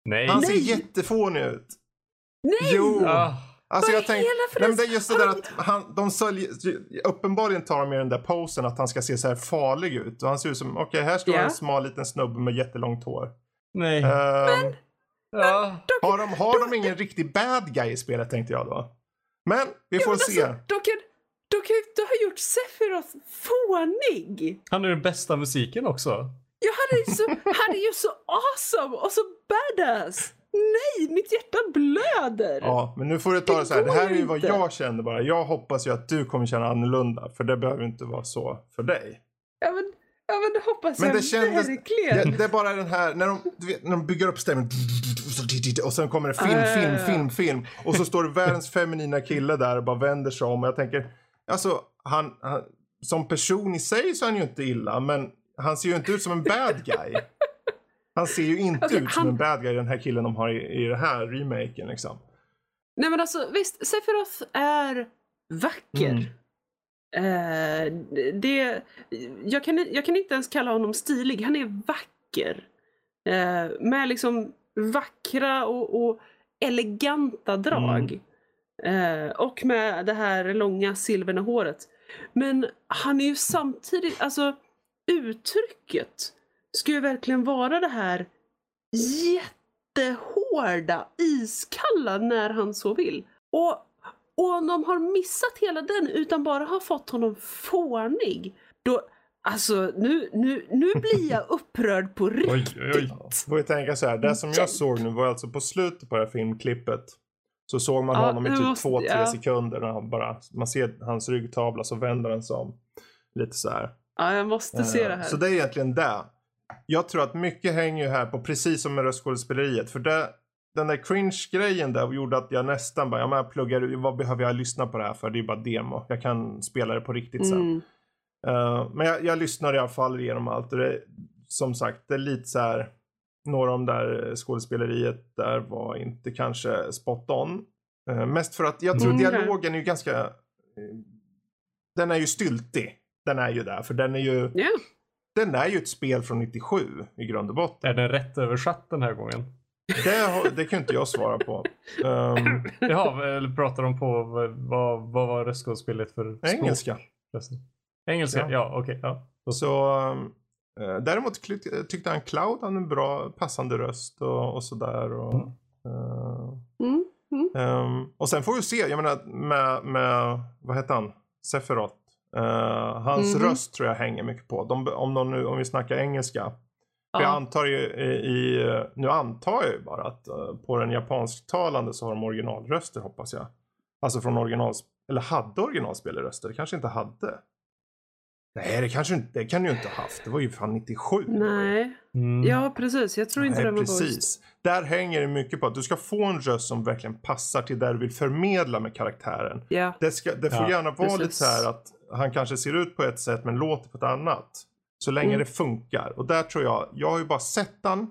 Nej. han ser Nej! jättefånig ut. Nej! Jo! Ah. Alltså Vad jag tänkte, nej men det är just det där att han, de säljer, uppenbarligen tar de med den där posen att han ska se så här farlig ut. Och han ser ut som, okej här står Ja. en smal liten snubbe med jättelångt hår. Nej. Ehm, Ja. har, de, har de ingen riktig bad guy i spelet tänkte jag då. Men vi får men se. Alltså, de kan, de kan inte ha gjort Sephiroth fånig. Han är den bästa musiken också. Jag hade ju så, han är ju så awesome och så badass. Nej, mitt hjärta blöder. Ja, men nu får du ta det Det så här. Det här är ju vad jag känner bara. Jag hoppas ju att du kommer känna annorlunda. För det behöver inte vara så för dig. Ja, men, ja, men det hoppas Men jag det kändes- verkligen. Det, det är bara den här, när de, du vet, när de bygger upp stämmen. Och sen kommer det film, film, ja. film, film. Och så står det världens feminina kille där och bara vänder sig om. Och jag tänker, alltså han, han som person i sig så är han ju inte illa. Men han ser ju inte ut som en bad guy. Han ser ju inte Okej, ut som han- en bad guy, den här killen de har i, i den här remaken liksom. Nej men alltså visst, Sephiroth är vacker. Mm. Eh, det, jag, kan, jag kan inte ens kalla honom stilig, han är vacker. Eh, med liksom vackra och, och eleganta drag. Eh, och med det här långa silverna håret. Men han är ju samtidigt, alltså uttrycket ska ju verkligen vara det här jättehårda, iskalla när han så vill. Och, och om de har missat hela den utan bara har fått honom fånig, då, alltså nu, nu, nu blir jag upprörd på riktigt. Får vi tänka så här, det som jag såg nu var alltså på slutet på det här filmklippet. Så såg man Ja, honom i typ måste- två, tre ja. sekunder när han bara, man ser hans ryggtavla så vänder den sig om. Lite så här. Ja, jag måste se det Eh, här. Så det är egentligen det. Jag tror att mycket hänger ju här på, precis som med röstskådespeleriet. För det, den där cringe-grejen där gjorde att jag nästan bara, ja men jag pluggar, vad behöver jag lyssna på det här för? Det är ju bara demo. Jag kan spela det på riktigt sen. Mm. Eh, men jag, jag lyssnar i alla fall igenom allt. Och det, som sagt, det är lite så här. Några av de där skådespeleriet där var inte kanske spot on. Eh, mest för att jag tror Mm. dialogen är ju ganska... eh, den är ju styltig. Den är ju där. För den är ju, Ja. den är ju ett spel från 97 i grund och botten. Är den rätt översatt den här gången? Det, det kan inte jag svara på. Um, Jaha, eller pratar de på vad, vad, vad var röstskådespelet för språk? engelska. förresten? Engelska, Ja. ja, okej. ja. Då så. Så um, eh, däremot tyckte han Cloud hade en bra passande röst och, och sådär. Och, Mm. eh, Mm. Ehm, och sen får vi se, jag menar med, med vad heter han? Sephiroth. Eh, hans Mhm. röst tror jag hänger mycket på. De, om, de nu, om vi snackar engelska. För jag Ja. antar ju i, i, nu antar jag ju bara att eh, på den japansktalande så har de originalröster hoppas jag. Alltså från original, eller hade originalspelerröster, kanske inte hade. Nej det kanske inte, det kan ju inte ha haft. Det var ju fan 97. Nej. Mm. Ja, precis. Jag tror inte Nej, den var precis. Där hänger det mycket på att du ska få en röst som verkligen passar till det du vill förmedla med karaktären. Ja. Det, ska, det får Ja, gärna vara lite precis. så här att han kanske ser ut på ett sätt men låter på ett annat. Så länge Mm. det funkar. Och där tror jag, jag har ju bara sett den.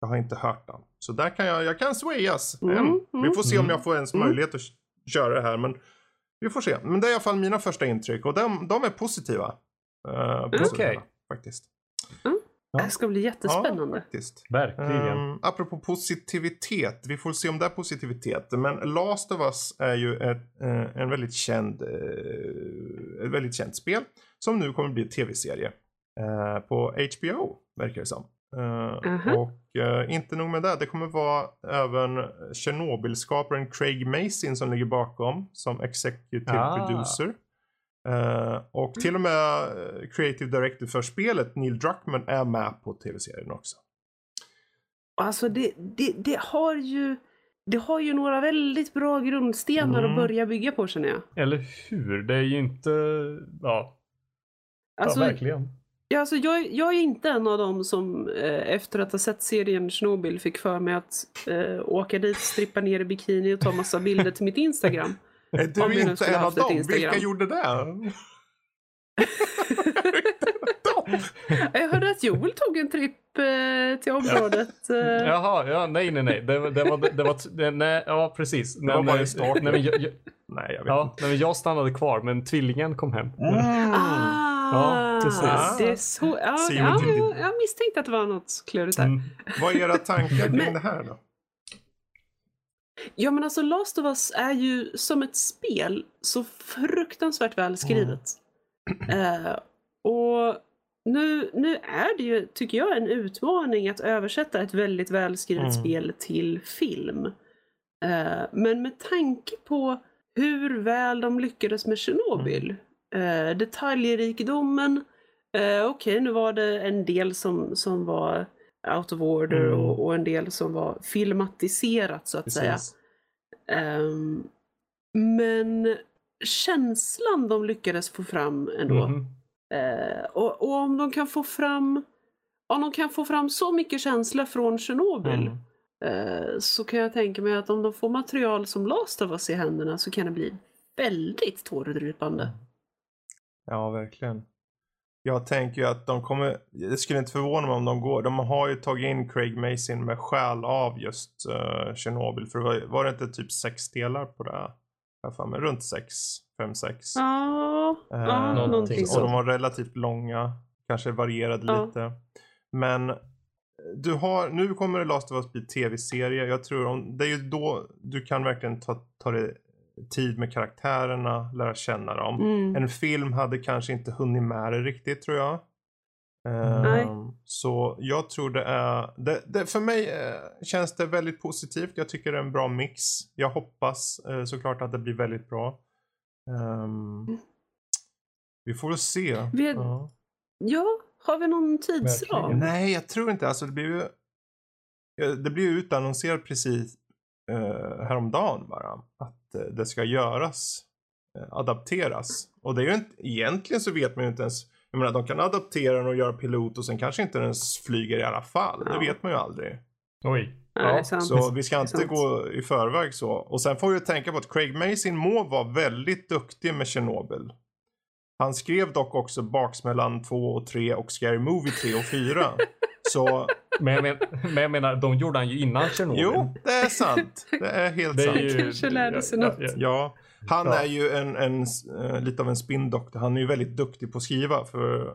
Jag har inte hört den. Så där kan jag, jag kan swayas. Mm, än. mm. Vi får se om Mm. jag får ens Mm. möjlighet att köra det här. Men vi får se. Men det är i alla fall mina första intryck och de, de är positiva. Uh, Mm. Okej. Faktiskt. Det ska bli Ja, jättespännande. faktiskt. Verkligen. Um, apropå positivitet, vi får se om det är positivitet. Men Last of Us är ju ett, eh, en väldigt känd, eh, ett väldigt känt spel. Som nu kommer bli tv-serie. eh, på HBO, verkar det som. Mhm. Och eh, inte nog med det, det kommer vara även Tjernobyl-skaparen Craig Mason som ligger bakom som executive Ah. producer. Eh, och till och med creative director för spelet, Neil Druckmann, är med på tv-serien också. Alltså det, det, det har ju det har ju några väldigt bra grundstenar Mm. att börja bygga på känner jag. Eller hur? Det är ju inte... Ja, Alltså, ja verkligen. Ja, alltså jag, jag är inte en av dem som eh, efter att ha sett serien Chernobyl fick för mig att eh, åka dit, strippa ner i bikini och ta massa bilder till mitt Instagram. Är du nu inte en av dem? Instagram. Vilka gjorde det? Jag hörde att Joel tog en tripp eh, till området. Eh, Jaha, ja, nej, nej, nej. Det, det var, det var, det, nej, ja, precis. var bara i eh, starten. nej, men jag, jag, Nej, jag vet ja, nej, men jag stannade kvar, men tvillingen kom hem. Mm. Ah, Ja, precis. Det är så, ja, ja, jag, jag misstänkte att det var något klurigt där. Mm. Vad är era tankar kring det här då? Ja men alltså Last of Us är ju som ett spel så fruktansvärt välskrivet. Mm. Eh, och nu, nu är det ju, tycker jag, en utmaning att översätta ett väldigt välskrivet Mm. spel till film. Eh, men med tanke på hur väl de lyckades med Mm. Eh, detaljrikedomen, eh, okej nu var det en del som, som var out of order Mm. och, och en del som var filmatiserat så att säga. Precis. Ehm, men känslan de lyckades få fram ändå. Mhm. Eh, och, och om de kan få fram om de kan få fram så mycket känsla från Tjernobyl Mm. eh, så kan jag tänka mig att om de får material som Last of Us i händerna så kan det bli väldigt tårdrypande. Ja, verkligen. Jag tänker ju att de kommer, det skulle inte förvåna mig om de går. De har ju tagit in Craig Mason med själ av just uh, Chernobyl. För var, var det inte typ sex delar på det? Jag för mig, runt sex, fem, sex. Ja, uh, ja någonting Och de var relativt långa. Kanske varierade ja. lite. Men du har, nu kommer det Last of Us bli tv-serie. Jag tror om, det är ju då du kan verkligen ta, ta det tid med karaktärerna, lära känna dem. Mm. En film hade kanske inte hunnit med det riktigt tror jag. Uh, så jag tror det är, det, det, för mig uh, känns det väldigt positivt. Jag tycker det är en bra mix. Jag hoppas uh, såklart att det blir väldigt bra. Um, vi får se. Vi, ja, har vi någon tidsram? Nej, jag tror inte. Alltså det blir ju det blir utannonserat precis uh, häromdagen bara. Att uh, det ska göras. Uh, adapteras. Och det är ju inte, egentligen så vet man ju inte ens. Jag menar de kan adaptera den och göra pilot och sen kanske inte ens flyger i alla fall. Ja. Det vet man ju aldrig. Oj. Ja, så vi ska inte gå i förväg så. Och sen får vi tänka på att Craig Mason må vara väldigt duktig med Chernobyl. Han skrev dock också Baksmällan 2 och 3 och Scary Movie 3 och 4. Så... Men jag, men, men jag menar, de gjorde han ju innan Tjernobyl. Jo, det är sant. Det är helt det sant. Ju, kanske lärde sig något. Ja, ja. Han ja. är ju en, en, uh, lite av en spindoktor. Han är ju väldigt duktig på att skriva för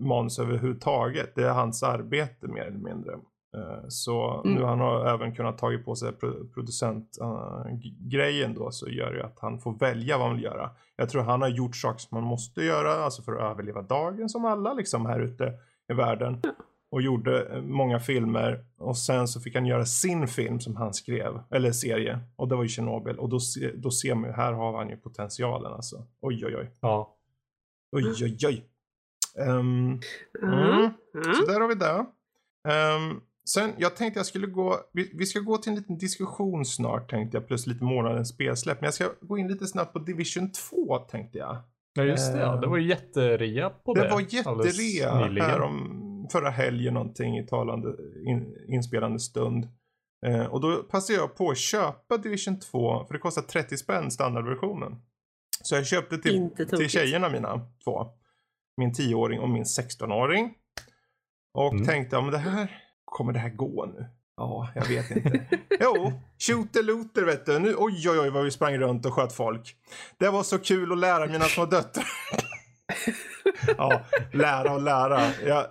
manus överhuvudtaget. Det är hans arbete mer eller mindre. Uh, så mm. nu han har även kunnat tagit på sig producentgrejen uh, då så gör det att han får välja vad han vill göra. Jag tror han har gjort saker som man måste göra, alltså för att överleva dagen som alla liksom här ute i världen. Och gjorde eh, många filmer och sen så fick han göra sin film som han skrev, eller serie. Och det var ju Tjernobyl och då, då ser man ju, här har han ju potentialen alltså. Oj oj oj. Ja. Oj oj oj. Um, mm. Så där har vi det. Um, sen, jag tänkte jag skulle gå, vi, vi, ska gå till en liten diskussion snart tänkte jag, plus lite månadens spelsläpp. Men jag ska gå in lite snabbt på Division 2 tänkte jag. Ja just det, ja. det var jätterea på det. Det var jätterea här om förra helgen någonting i talande in, inspelande stund. Eh, och då passade jag på att köpa Division 2 för det kostar 30 spänn standardversionen. Så jag köpte till, till tjejerna mina två. Min 10-åring och min 16-åring. Och mm. tänkte, ja men det här, kommer det här gå nu? Ja, jag vet inte. jo, shooter looter vet du. Nu, oj oj oj vad vi sprang runt och sköt folk. Det var så kul att lära mina små döttrar. ja, lära och lära. Ja,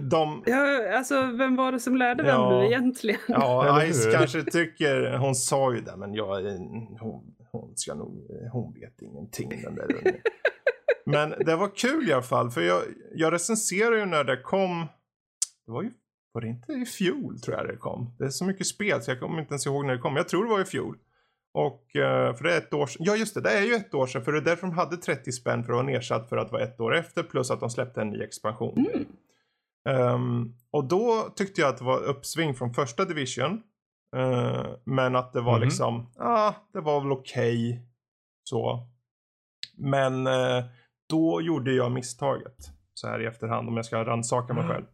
de... ja, alltså vem var det som lärde vem ja, nu egentligen? Ja, Ice kanske tycker, hon sa ju det, men jag, hon, hon ska nog, hon vet ingenting den där ungen. Men det var kul i alla fall, för jag, jag recenserade ju när det kom, det var ju var det inte i fjol tror jag det kom? Det är så mycket spel så jag kommer inte ens ihåg när det kom. Jag tror det var i fjol. Och uh, för det är ett år sedan. Ja just det, det är ju ett år sedan. För det är därför de hade 30 spänn för att vara nedsatt för att vara ett år efter. Plus att de släppte en ny expansion. Mm. Um, och då tyckte jag att det var uppsving från första division. Uh, men att det var mm. liksom, ja ah, det var väl okej. Okay, så. Men uh, då gjorde jag misstaget. Så här i efterhand om jag ska rannsaka mig själv.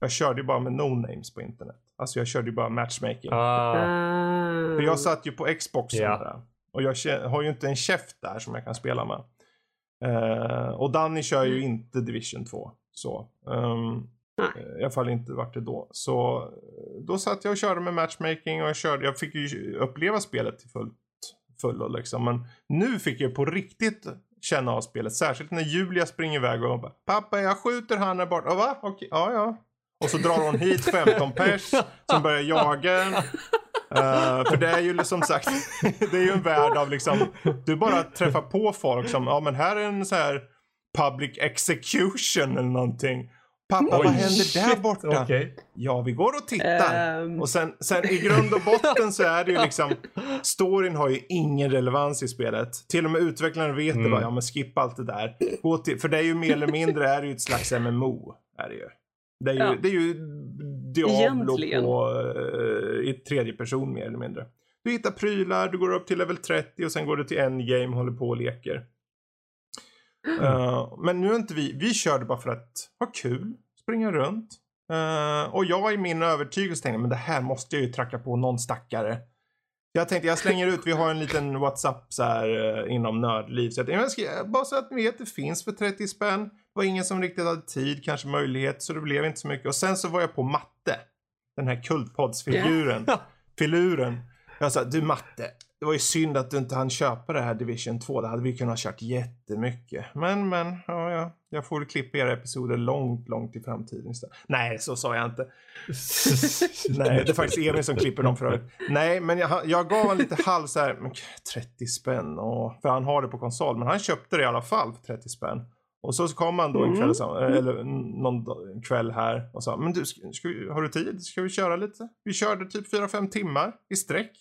Jag körde ju bara med no-names på internet. Alltså jag körde ju bara matchmaking. Ah. För jag satt ju på Xboxen yeah. där. Och jag har ju inte en käft där som jag kan spela med. Uh, och Danny kör ju inte Division 2. Så. Um, I alla fall inte vart det då. Så då satt jag och körde med matchmaking och jag körde. Jag fick ju uppleva spelet till fullt fullo liksom. Men nu fick jag på riktigt känna av spelet. Särskilt när Julia springer iväg och bara Pappa jag skjuter han där borta. Va? Okej, ja ja. Och så drar hon hit 15 pers som börjar jaga en. Uh, för det är ju som sagt, det är ju en värld av liksom, du bara träffar på folk som, ja men här är en så här public execution eller någonting. Pappa, Oj, vad händer där borta? Okay. Ja, vi går och tittar. Um... Och sen, sen i grund och botten så är det ju liksom, storyn har ju ingen relevans i spelet. Till och med utvecklaren vet mm. det bara, ja men skippa allt det där. Gå till, för det är ju mer eller mindre är det ju ett slags MMO. Är det ju. Det är ju, ja. det är ju Diablo på, uh, i tredje person mer eller mindre. Du hittar prylar, du går upp till level 30 och sen går du till endgame håller på och leker. Uh, men nu är inte vi, vi körde bara för att ha kul, springa runt. Uh, och jag i min övertygelse tänkte, men det här måste jag ju tracka på någon stackare. Jag tänkte jag slänger ut, vi har en liten WhatsApp så här inom nördliv. Så jag tänkte, jag ska, bara så att ni vet, det finns för 30 spänn. Var ingen som riktigt hade tid, kanske möjlighet, så det blev inte så mycket. Och sen så var jag på matte. Den här kultpoddsfiguren. Ja. Filuren. Jag sa, du matte, det var ju synd att du inte hann köpa det här Division 2. Det hade vi kunnat ha kört jättemycket. Men, men, ja, ja. Jag får klippa era episoder långt, långt i framtiden istället. Nej, så sa jag inte. Nej, det är faktiskt Emil som klipper dem för övrigt. Nej, men jag, jag gav honom lite halv så här, men 30 spänn. Och, för han har det på konsol. Men han köpte det i alla fall för 30 spänn. Och så kom han då en kväll, så- eller någon kväll här och sa, men du, ska, ska vi, har du tid? Ska vi köra lite? Vi körde typ 4-5 timmar i sträck.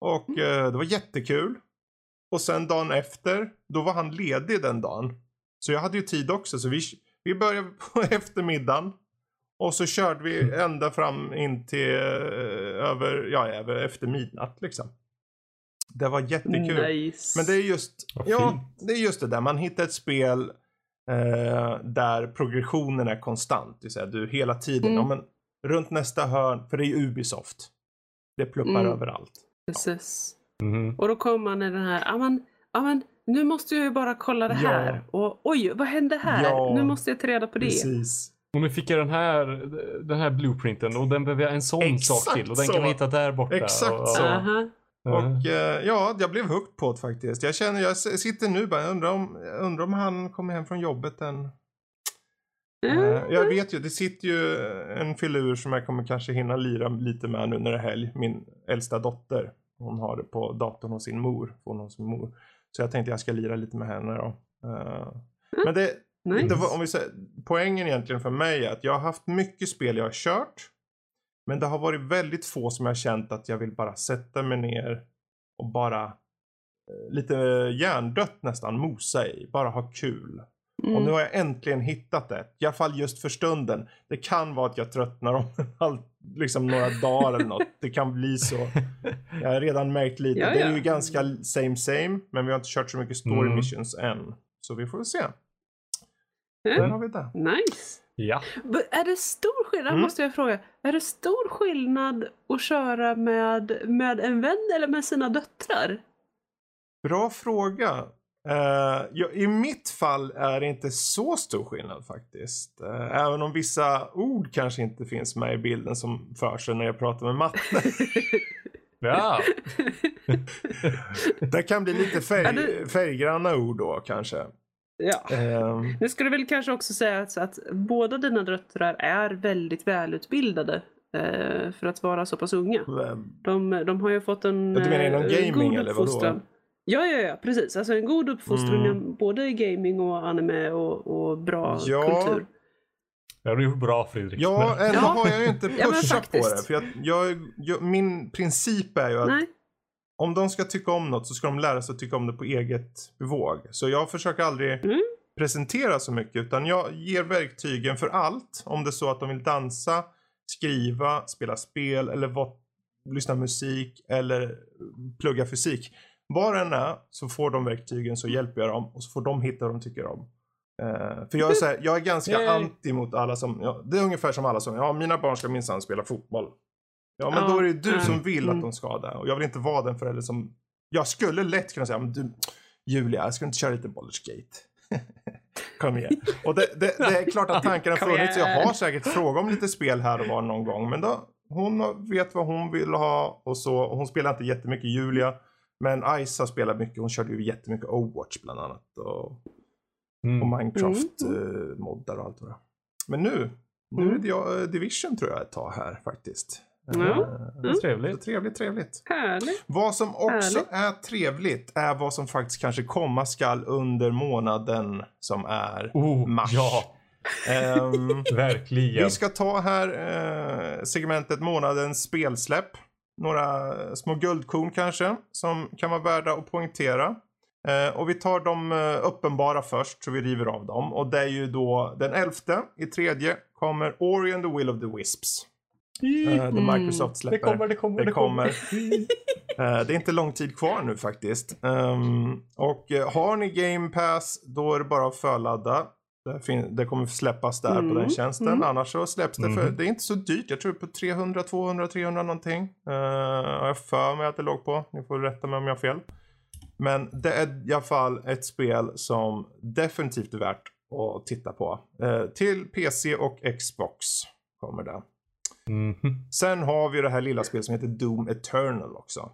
Och eh, det var jättekul. Och sen dagen efter, då var han ledig den dagen. Så jag hade ju tid också, så vi, vi började på eftermiddagen. Och så körde vi ända fram in till eh, över, ja, över efter midnatt liksom. Det var jättekul. Nice. Men det är just, Vad ja, fint. det är just det där. Man hittar ett spel eh, där progressionen är konstant. Det vill säga du hela tiden, Mm. ja, men runt nästa hörn, för det är Ubisoft. Det pluppar Mm. överallt. Precis. Mhm. Och då kommer man i den här, ja men, ja men nu måste jag ju bara kolla det Ja. här. Och oj, vad hände här? Ja. Nu måste jag ta reda på det. Precis. Och nu fick jag den här, den här blueprinten och den behöver jag en sån Exakt sak till och den så. kan vi hitta där borta. Exakt och, så. Aha. Och eh, ja, jag blev hooked på det faktiskt. Jag känner, jag sitter nu bara, jag undrar om, jag undrar om han kommer hem från jobbet än. Mm. Eh, jag vet ju, det sitter ju en filur som jag kommer kanske hinna lira lite med nu när det är helg. Min äldsta dotter. Hon har det på datorn hos sin mor. Hon hos sin mor. Så jag tänkte jag ska lira lite med henne då. Eh, men det, Nice. det var, om vi säger, poängen egentligen för mig är att jag har haft mycket spel jag har kört. Men det har varit väldigt få som jag känt att jag vill bara sätta mig ner och bara eh, lite hjärndött nästan mosa i. Bara ha kul. Och nu Mm. har jag äntligen hittat det. I alla fall just för stunden. Det kan vara att jag tröttnar om all, liksom några dagar eller något. Det kan bli så. Jag har redan märkt lite. Ja, Det är ja. ju ganska same same. Men vi har inte kört så mycket story Mm. missions än. Så vi får se. Mm. Där har vi det. Nice. Ja. Men Är det stor skillnad, Mm. måste jag fråga, är det stor skillnad att köra med, med en vän eller med sina döttrar? Bra fråga. Eh, ja, I mitt fall är det inte så stor skillnad faktiskt. Eh, även om vissa ord kanske inte finns med i bilden som för sig när jag pratar med matte. Ja. det kan bli lite färg, färggranna ord då kanske. Ja. Ehm, Nu ska det väl kanske också sägas att båda dina döttrar är väldigt välutbildade eh, för att vara så pass unga. De, de har ju fått en Ja, du menar inom eh, gaming god eller vadå? Ja, ja, ja, precis. Alltså en god uppfostran Mm. både i gaming och anime och, och bra Ja. kultur. Det har du gjort bra Fredrik. Ja, Men- ändå Ja. har jag ju inte Ja, pushat på faktiskt. det. För jag, jag, jag, min princip är ju att Nej. Om de ska tycka om något så ska de lära sig att tycka om det på eget bevåg. Så jag försöker aldrig Mm. presentera så mycket utan jag ger verktygen för allt. Om det är så att de vill dansa, skriva, spela spel eller vad, lyssna musik eller plugga fysik. Vad det än är så får de verktygen så hjälper jag dem och så får de hitta vad de tycker om. Eh, för jag är, så här, jag är ganska Yay. anti mot alla som, ja, det är ungefär som alla som, ja mina barn ska minsann spela fotboll. Ja men Ja, då är det ju du mm, som vill mm. att de ska det. Och jag vill inte vara den förälder som, jag skulle lätt kunna säga, men du Julia, jag ska inte köra lite Ballerskate. Kom igen. Och det, det, det är klart att tanken har funnits. Jag har säkert frågat om lite spel här och var någon gång. Men då, hon vet vad hon vill ha och så. Och hon spelar inte jättemycket Julia. Men Ice har spelat mycket. Hon körde ju jättemycket Overwatch bland annat. Och, Mm. och Minecraft Mm. eh, och allt vad det. Men nu, nu är det jag, eh, Division tror jag ett tag här faktiskt. Ja. Eh, Det är Så trevligt. trevligt, trevligt. Härligt. Vad som också Härligt. är trevligt är vad som faktiskt kanske komma skall under månaden som är Oh, mars. ja, Ehm, verkligen. vi ska ta här eh, segmentet månadens spelsläpp. Några små guldkorn kanske som kan vara värda att poängtera. Eh, och vi tar de eh, uppenbara först så vi river av dem. Och det är ju då den elfte i tredje kommer Ori and the Will of the Wisps. Eh, det Microsoft släpper. Det kommer, det kommer, Det det kommer. Eh, det är inte lång tid kvar nu faktiskt. Ehm, och eh, har ni Game Pass då är det bara att förladda. Det, det kommer släppas där på Mm, den tjänsten. mm. Annars så släpps det för, Mhm. det är inte så dyrt. Jag tror på 300, 200, 300 någonting. Uh, har jag för mig att det låg på. Ni får rätta mig om jag har fel. Men det är i alla fall ett spel som definitivt är värt att titta på. Till PC och Xbox kommer det. Mhm. Sen har vi det här lilla spelet som heter Doom Eternal också.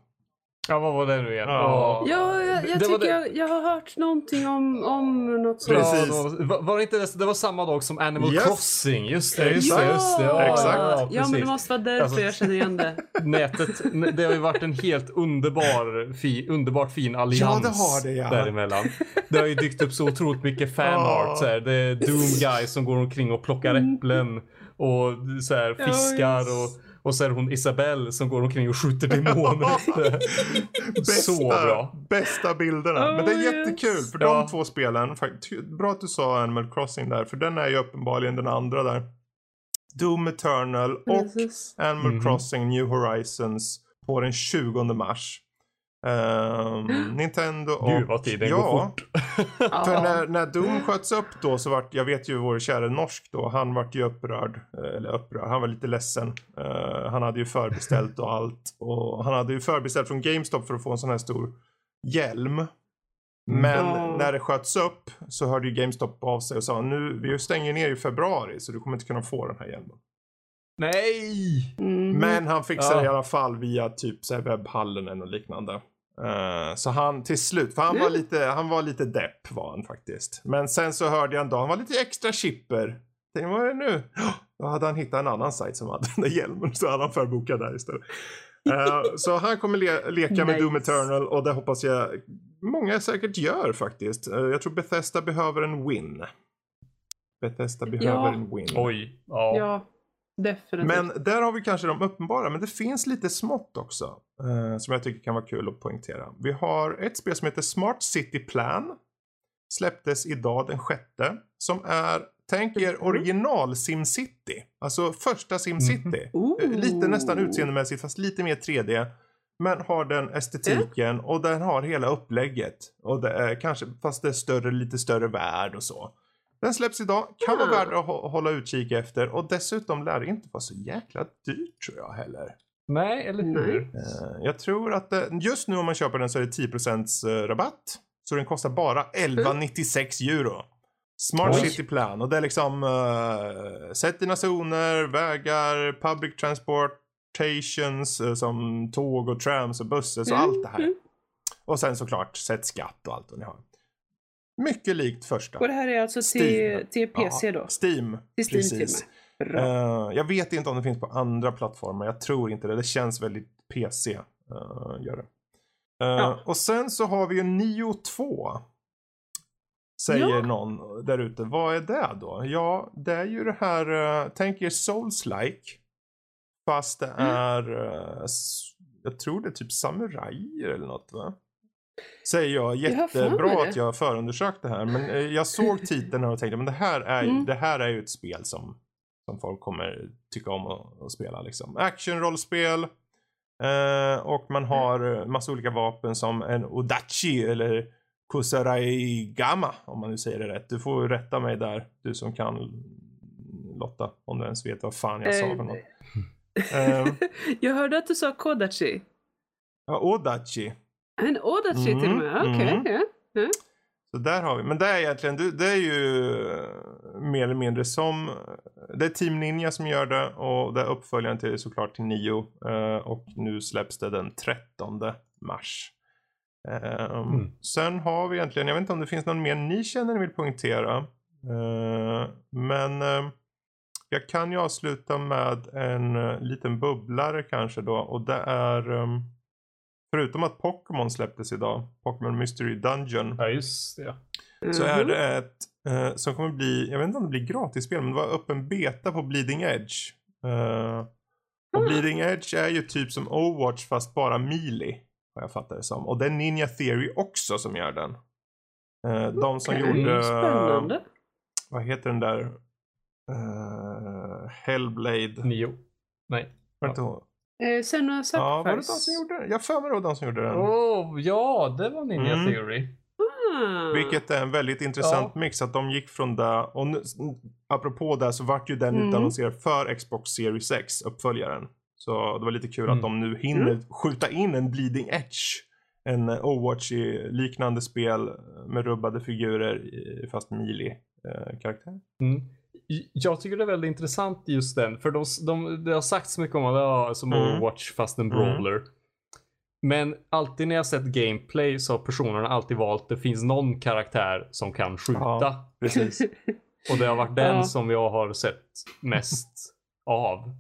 Ja, vad var det nu igen? Ja. Ja, jag, jag Det tycker det- jag, jag har hört någonting om, om något sånt. Precis. Ja, då- var, var det inte det, det var samma dag som Animal Yes. Crossing? Just det, just det, Exakt. just det. Ja, Exakt. Ja, Ja, men det måste vara därför Alltså- jag känner igen det. Nätet, det har ju varit en helt underbar, fi, underbart fin allians Ja, det har det, ja. däremellan. Det har ju dykt upp så otroligt mycket fanart. Så här. Det är Doom Guy som går omkring och plockar äpplen och så här, Ja, fiskar och, och så är det hon Isabelle som går omkring och skjuter demoner. så bra. Bästa bilderna. Oh, Men det är yes. jättekul för Ja. de två spelen. Bra att du sa Animal Crossing där för den är ju uppenbarligen den andra där. Doom Eternal och Precis. Animal Mhm. Crossing New Horizons på den 20 mars. Ehm, Nintendo och... Gud vad tiden ja, går fort. För när, när Doom sköts upp då så vart, jag vet ju vår kära norsk då, han vart ju upprörd. eh, Eller upprörd, han var lite ledsen. Eh, han hade ju förbeställt och allt. Och han hade ju förbeställt från GameStop för att få en sån här stor hjälm. Men Ja. när det sköts upp så hörde ju GameStop av sig och sa nu, vi stänger ner i februari så du kommer inte kunna få den här hjälmen. Nej! Mhm. Men han fixade Ja. det i alla fall via typ så här webbhallen eller liknande. Eh, så han till slut, för han var Mm. lite, han var lite depp var han faktiskt. Men sen så hörde jag en dag, han var lite extra chipper. Tänkte, vad är det nu? Då hade han hittat en annan sajt som hade den där hjälmen så hade han förbokat där istället. Eh, så han kommer le- leka med Doom Nice. Eternal och det hoppas jag många säkert gör faktiskt. Eh, jag tror Bethesda behöver en win. Bethesda behöver Ja. en win. Oj. Ja. Ja, definitivt. Men där har vi kanske de uppenbara, men det finns lite smått också. eh, som jag tycker kan vara kul att poängtera. Vi har ett spel som heter Smart City Plan. Släpptes idag den sjätte. Som är, tänk er original SimCity. Alltså första SimCity. Eh, Lite nästan utseendemässigt fast lite mer 3D. Men har den estetiken och den har hela upplägget. Och det är kanske, fast det är större, lite större värld och så. Den släpps idag, kan vara värd att hå- hålla utkik efter och dessutom lär det inte vara så jäkla dyrt tror jag heller. Nej, eller hur? Eh, Jag tror att det, just nu om man köper den så är det 10% eh, rabatt. Så den kostar bara 11,96 euro. Smart Oj. City Plan och det är liksom uh, sätt dina zoner, vägar, public transportations uh, som tåg och trams och bussar så Mm, allt det här. mm. Och sen såklart sätt skatt och allt vad ni har. Mycket likt första. Och det här är alltså till, Steam. till PC Ja, då? Steam. Till Steam till precis. Bra. Eh, jag vet inte om det finns på andra plattformar. Jag tror inte det. Det känns väldigt PC. Uh, gör det. Eh, Ja. Och sen så har vi ju Nio 2. Säger Ja. någon där ute. Vad är det då? Ja, det är ju det här. Uh, tänk er Souls-like. Fast det Mm. är. eh, jag tror det är typ samurajer eller något va? Säger jag. Jättebra att jag har förundersökt det här. Men eh, jag såg titeln här och tänkte men det här är, Mm. det här är ju ett spel som, som folk kommer tycka om att, att spela. Liksom. Action-rollspel. Eh, och man har eh, massa olika vapen som en Odachi eller Kusaraigama om man nu säger det rätt. Du får rätta mig där, du som kan Lotta, om du ens vet vad fan jag sa för något. Ehm, Jag hörde att du sa Kodachi. ja, Odachi. En Odachi till och med? Mm, Okej. mm. ja. Så där har vi. Men det är egentligen, det är ju eh, mer eller mindre som, det är Team Ninja som gör det och det är uppföljaren till såklart till Nio. eh, Och nu släpps det den 13 mars. Ehm, Mm. Sen har vi egentligen, jag vet inte om det finns någon mer ni känner ni vill poängtera. Eh, Men eh, jag kan ju avsluta med en eh, liten bubblare kanske då och det är ehm, Förutom att Pokémon släpptes idag, Pokémon Mystery Dungeon, Ja, just det. så är Mhm. det ett eh, som kommer bli, jag vet inte om det blir gratisspel, men det var öppen beta på Bleeding Edge. Eh, och Ah. Bleeding Edge är ju typ som Overwatch fast bara Melee. Vad jag fattar det som. Och det är Ninja Theory också som gör den. Eh, de som Okej, gjorde, Spännande. vad heter den där? Eh, Hellblade. Nio. Nej. Var inte hon? Eh, Senua Sacrifice. Ja, var det de som gjorde den? Jag för mig det var de som gjorde den. Åh, ja, det var Ninja Mm. Theory. Ah. Vilket är en väldigt intressant Ja. mix att de gick från det och nu, apropå det så vart ju den Mm. utannonserad för Xbox Series X, uppföljaren. Så det var lite kul Mm. att de nu hinner skjuta in en Bleeding Edge en Overwatch-liknande spel med rubbade figurer i- fast melee-karaktär. Mm. Jag tycker det är väldigt intressant just den. För de, de, det har sagts mycket om att det är som Mm. Overwatch fast en Mm. brawler. Men alltid när jag sett gameplay så har personerna alltid valt det finns någon karaktär som kan skjuta. Ja. Precis. Och det har varit den Ja. som jag har sett mest av.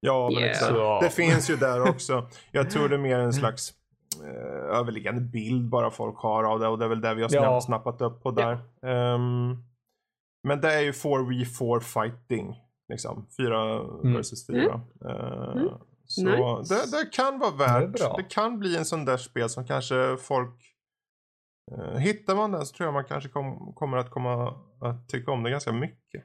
Ja, men Yeah. exakt. Så- Det finns ju där också. Jag tror det är mer en slags eh, överliggande bild bara folk har av det och det är väl det vi har Ja. snabbt snappat upp på där. Ehm, men det är ju 4v4 fighting. Liksom. Fyra Mm. versus fyra. Eh, Mm. Så Nice. det, det kan vara Det är värt. bra. Det, kan bli en sån där spel som kanske folk eh, Hittar man den så tror jag man kanske kom, kommer att komma att tycka om det ganska mycket.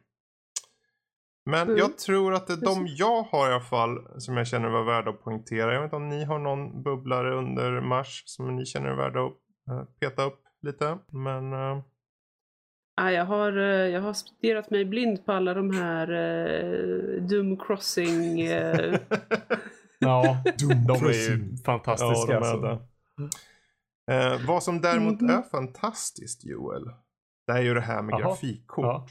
Men Mm. jag tror att det är de jag har i alla fall som jag känner var värda att poängtera. Jag vet inte om ni har någon bubblare under mars som ni känner är värda att eh, peta upp lite. Men eh, Ja, jag, har, eh, jag har stirrat mig blind på alla de här uh, Doom Crossing. eh, Ja, Doom de är ju Crossing. fantastiska. Ja, alltså. Eh, vad som däremot Mhm. är fantastiskt Joel. Det är ju det här med Jaha. grafikkort. Ja.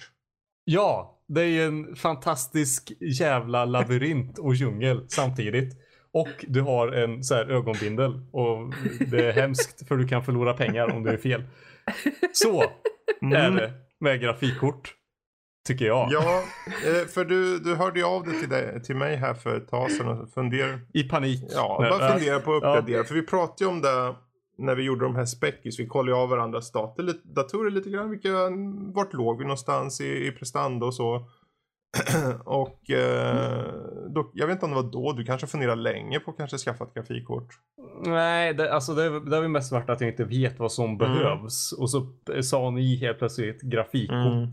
Ja, det är ju en fantastisk jävla labyrint och djungel samtidigt. Och du har en så här ögonbindel och det är hemskt för du kan förlora pengar om du är fel. Så Mm. det med grafikkort. Tycker jag. Ja, eh, för du, du hörde ju av dig till, dig till mig här för ett tag sedan och funderar, I panik. ja, Nej, bara äh, fundera på att uppgradera. För vi pratade ju om det när vi gjorde de här speckis. Vi kollade ju av varandras dator, datorer lite grann. Vilka, vart låg vi någonstans i, i prestanda och så. och eh, då, jag vet inte om det var då, du kanske funderade länge på att kanske skaffa ett grafikkort. Nej, det, alltså det, det har ju mest varit att jag inte vet vad som behövs. Och så sa ni helt plötsligt grafikkort. Mm.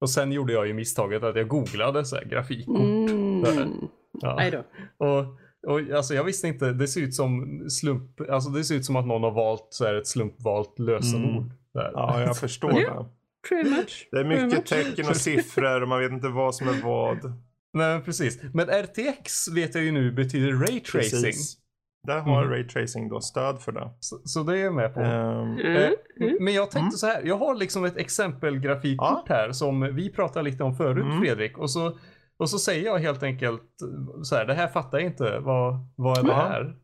Och sen gjorde jag ju misstaget att jag googlade så här, grafikkort. mm. Ja. Nej då. Och, och alltså jag visste inte, det ser ut som slump, alltså det ser ut som att någon har valt så här ett slumpvalt lösenord. Där. Ja, jag förstår det. Pretty much. Det är mycket much. tecken och siffror och man vet inte vad som är vad. Nej, men precis. Men RTX vet jag ju nu betyder ray tracing. Precis. Där har Mhm. Ray Tracing då stöd för det. Så, så det är jag med på. Eh, Mm. Mm. Men jag tänkte Mm. så här, jag har liksom ett exempelgrafikkort här som vi pratade lite om förut Mm. Fredrik. Och så, och så säger jag helt enkelt så här, det här fattar jag inte, vad, vad är det Ja. här?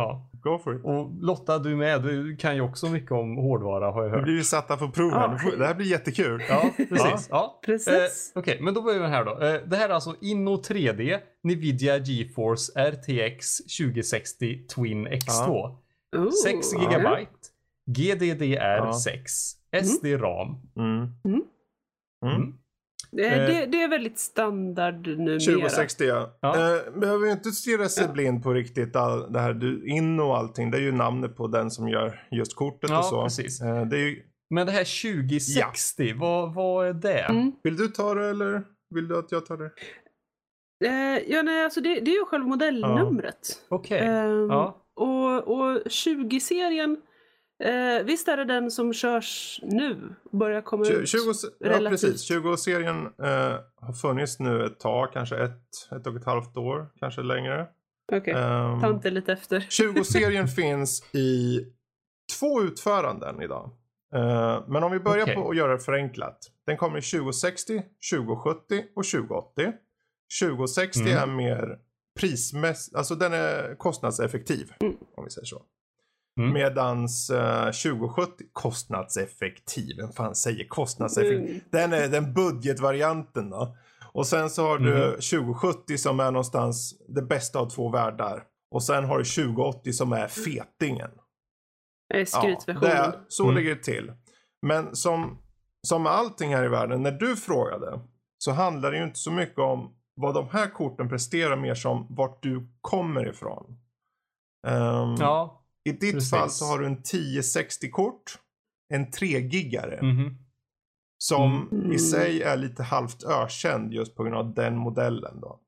Ja, go for it. och Lotta du med, du kan ju också mycket om hårdvara har jag Nu hört. blir vi satta på prov här. Ja. Det här blir jättekul. Ja, precis. Ja. Precis. Eh, Okej, men då börjar vi här då. Eh, det här är alltså Inno 3D, Nvidia GeForce RTX 2060 Twin X2. Oh. 6 Ja. GB, GDDR6, Ja. SD-RAM. Mm. Mm. Mm. Det, Eh. det, det är väldigt standard numera. 2060 ja. Ja. Eh, behöver ju inte stirra sig blind på riktigt all, det här du, in och allting. Det är ju namnet på den som gör just kortet Ja, och så. precis. Eh, det är ju, Men det här 2060, vad, vad är det? Mm. vill du ta det eller vill du att jag tar det? Eh, ja, nej, alltså det, det är ju själva modellnumret. Okej. Ehm, Ja. Och, och 20-serien, eh, visst är det den som körs nu? Börjar komma 20, ut? 20, ja, relativt. precis. 20-serien eh, har funnits nu ett tag, kanske ett, ett och ett halvt år, kanske längre. Okej, Ehm, ta inte lite efter. 20-serien finns i två utföranden idag. Eh, men om vi börjar Okej. på att göra det förenklat. Den kommer i 2060, 2070 och 2080. 2060 Mm. är mer prismässigt, alltså den är kostnadseffektiv. Mm. Om vi säger så. Mm. Medans eh, 2070, kostnadseffektiv, vem fan säger kostnadseffektiv? Mm. Den är den budgetvarianten då. Och sen så har du Mhm. 2070 som är någonstans det bästa av två världar. Och sen har du 2080 som är fetingen. Det är skrytversionen. det är, så Mm. ligger det till. Men som, som med allting här i världen, när du frågade så handlar det ju inte så mycket om vad de här korten presterar mer som vart du kommer ifrån. Ehm, Ja. I ditt precis. fall så har du en 1060-kort, en 3-gigare. Mhm. Som Mm. i sig är lite halvt ökänd just på grund av den modellen då.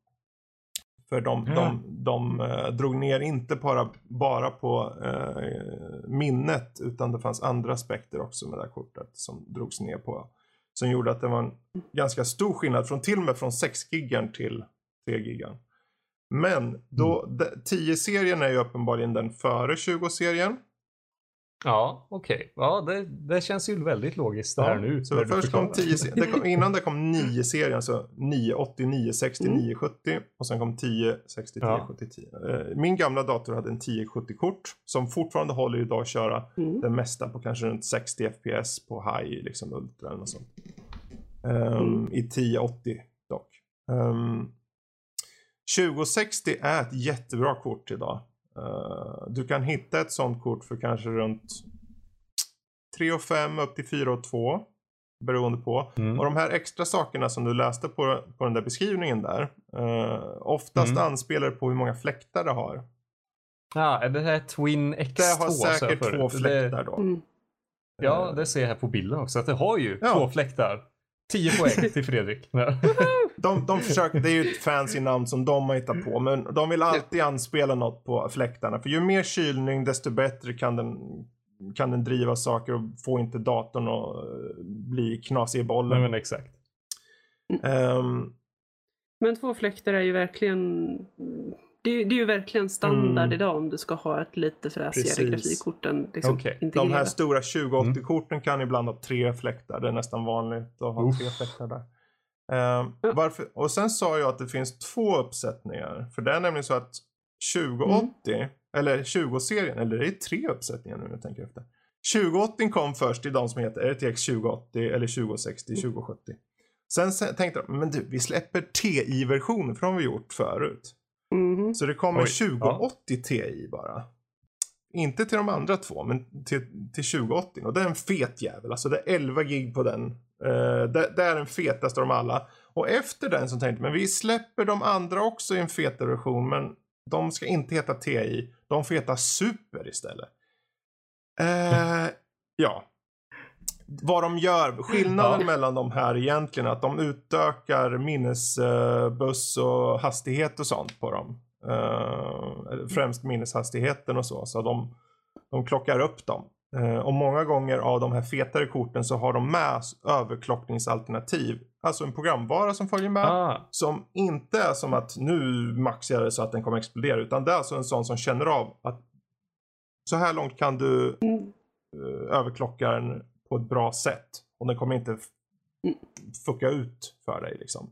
För de, Ja. de, de eh, drog ner inte bara, bara på eh, minnet utan det fanns andra aspekter också med det här kortet som drogs ner på. Som gjorde att det var en ganska stor skillnad från till och med från 6 gigan till 3 gigan. Men då, de- 10-serien är ju uppenbarligen den före 20-serien. Ja, okej. Ja, det, det känns ju väldigt logiskt det här nu. Så först kom förklarar. 10, det kom, innan det kom 9 serien, alltså 980, 960, Mm. 970 och sen kom 10, 60, 10, Ja. 70, 10. Eh, Min gamla dator hade en 1070-kort som fortfarande håller idag att köra Mm. det mesta på kanske runt 60 FPS på high, liksom ultra eller något sånt. Ehm, Mm. I 1080 dock. Um, 2060 är ett jättebra kort idag. Eh, du kan hitta ett sånt kort för kanske runt 3 och 5 upp till 4 och 2. Beroende på. Mm. Och de här extra sakerna som du läste på, på den där beskrivningen där. eh, oftast Mm. anspelar på hur många fläktar det har. Ja, är det här Twin X2? Det har säkert två Det- fläktar då. Mm. Ja, det ser jag här på bilden också. Att det har ju Ja. två fläktar. 10 poäng till Fredrik. De, de försöker, det är ju ett fancy namn som de har hittat på. Men de vill alltid anspela något på fläktarna. För ju mer kylning desto bättre kan den, kan den driva saker och få inte datorn att eh, bli knasig i bollen. Nej, men exakt. Ehm, Men två fläktar är ju verkligen det är, det är ju verkligen standard Mm. idag om du ska ha ett lite fräsigare grafikkort än liksom Okej. de här stora 2080-korten kan ibland ha tre fläktar. Det är nästan vanligt att ha Uff. tre fläktar där. Ja. varför, och sen sa jag att det finns två uppsättningar. För det är nämligen så att 2080, eller 20-serien, eller det är tre uppsättningar nu när jag tänker efter. 2080 kom först i de som heter RTX 2080 eller 2060, 2070. Sen se- tänkte de, men du, vi släpper TI-versioner för de har vi gjort förut. Mhm. Så det kommer Oj, 2080 Ti bara. Inte till de andra två, men till, till 2080. Och det är en fet jävel. Alltså det är 11 gig på den. Uh, det, det är den fetaste av dem alla. Och efter den så tänkte men vi släpper de andra också i en fetare version. Men de ska inte heta TI. De får heta Super istället. Eh, ja. Vad de gör, skillnaden Ja. mellan de här egentligen är att de utökar minnesbuss och hastighet och sånt på dem. Eh, främst minneshastigheten och så. Så de, de klockar upp dem. Eh, och många gånger av de här fetare korten så har de med överklockningsalternativ. Alltså en programvara som följer med. Ah, Som inte är som att nu maxar jag det så att den kommer explodera. Utan det är alltså en sån som känner av att så här långt kan du Mm. uh, överklocka den på ett bra sätt. Och den kommer inte Mm. fucka ut för dig liksom.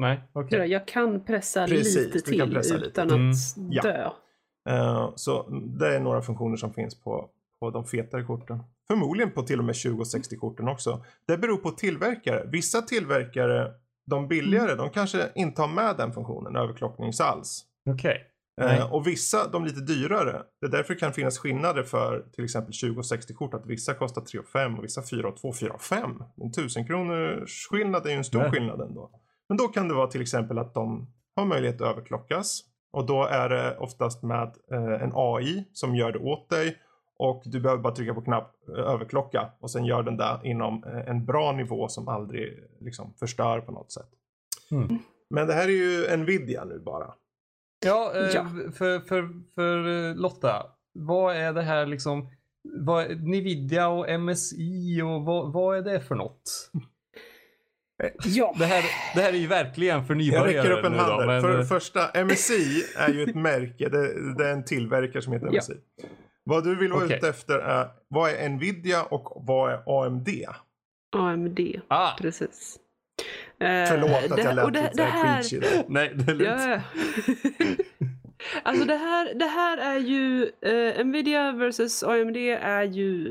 nej, okej. Jag kan pressa Precis, lite till pressa lite utan till. att Mm. Ja. dö. Eh, så det är några funktioner som finns på, på de fetare korten. Förmodligen på till och med 20 och 60-korten också. Det beror på tillverkare. Vissa tillverkare, de billigare, Mm. de kanske inte har med den funktionen, överklocknings alls. Okej. Nej. Eh, och vissa, de lite dyrare. Det är därför det kan finnas skillnader för till exempel 20 och 60-kort. Att vissa kostar 3 och 5 och vissa 4 och 2, 4 och 5. En 1000 kronors skillnad är ju en stor Nej. skillnad ändå. Men då kan det vara till exempel att de har möjlighet att överklockas. Och då är det oftast med eh, en AI som gör det åt dig. Och du behöver bara trycka på knapp eh, överklocka. Och sen gör den det inom eh, en bra nivå som aldrig liksom förstör på något sätt. Mm. Men det här är ju Nvidia nu bara. Ja, eh, Ja. För, för, för eh, Lotta. Vad är det här liksom? Vad, Nvidia och MSI och vad, vad är det för något? Ja. Det här, det här är ju verkligen för Jag nybörjare räcker upp en då, hand där. men, För det första, MSI är ju ett märke. Det, det är en tillverkare som heter Ja. Vad du vill vara Okej. ute efter är vad är Nvidia och vad är AMD? AMD, Ah, precis. Eh, Förlåt att det- jag lät det, lite preachy där. nej, det är lugnt. Ja. alltså det här, det här är ju, eh, Nvidia versus AMD är ju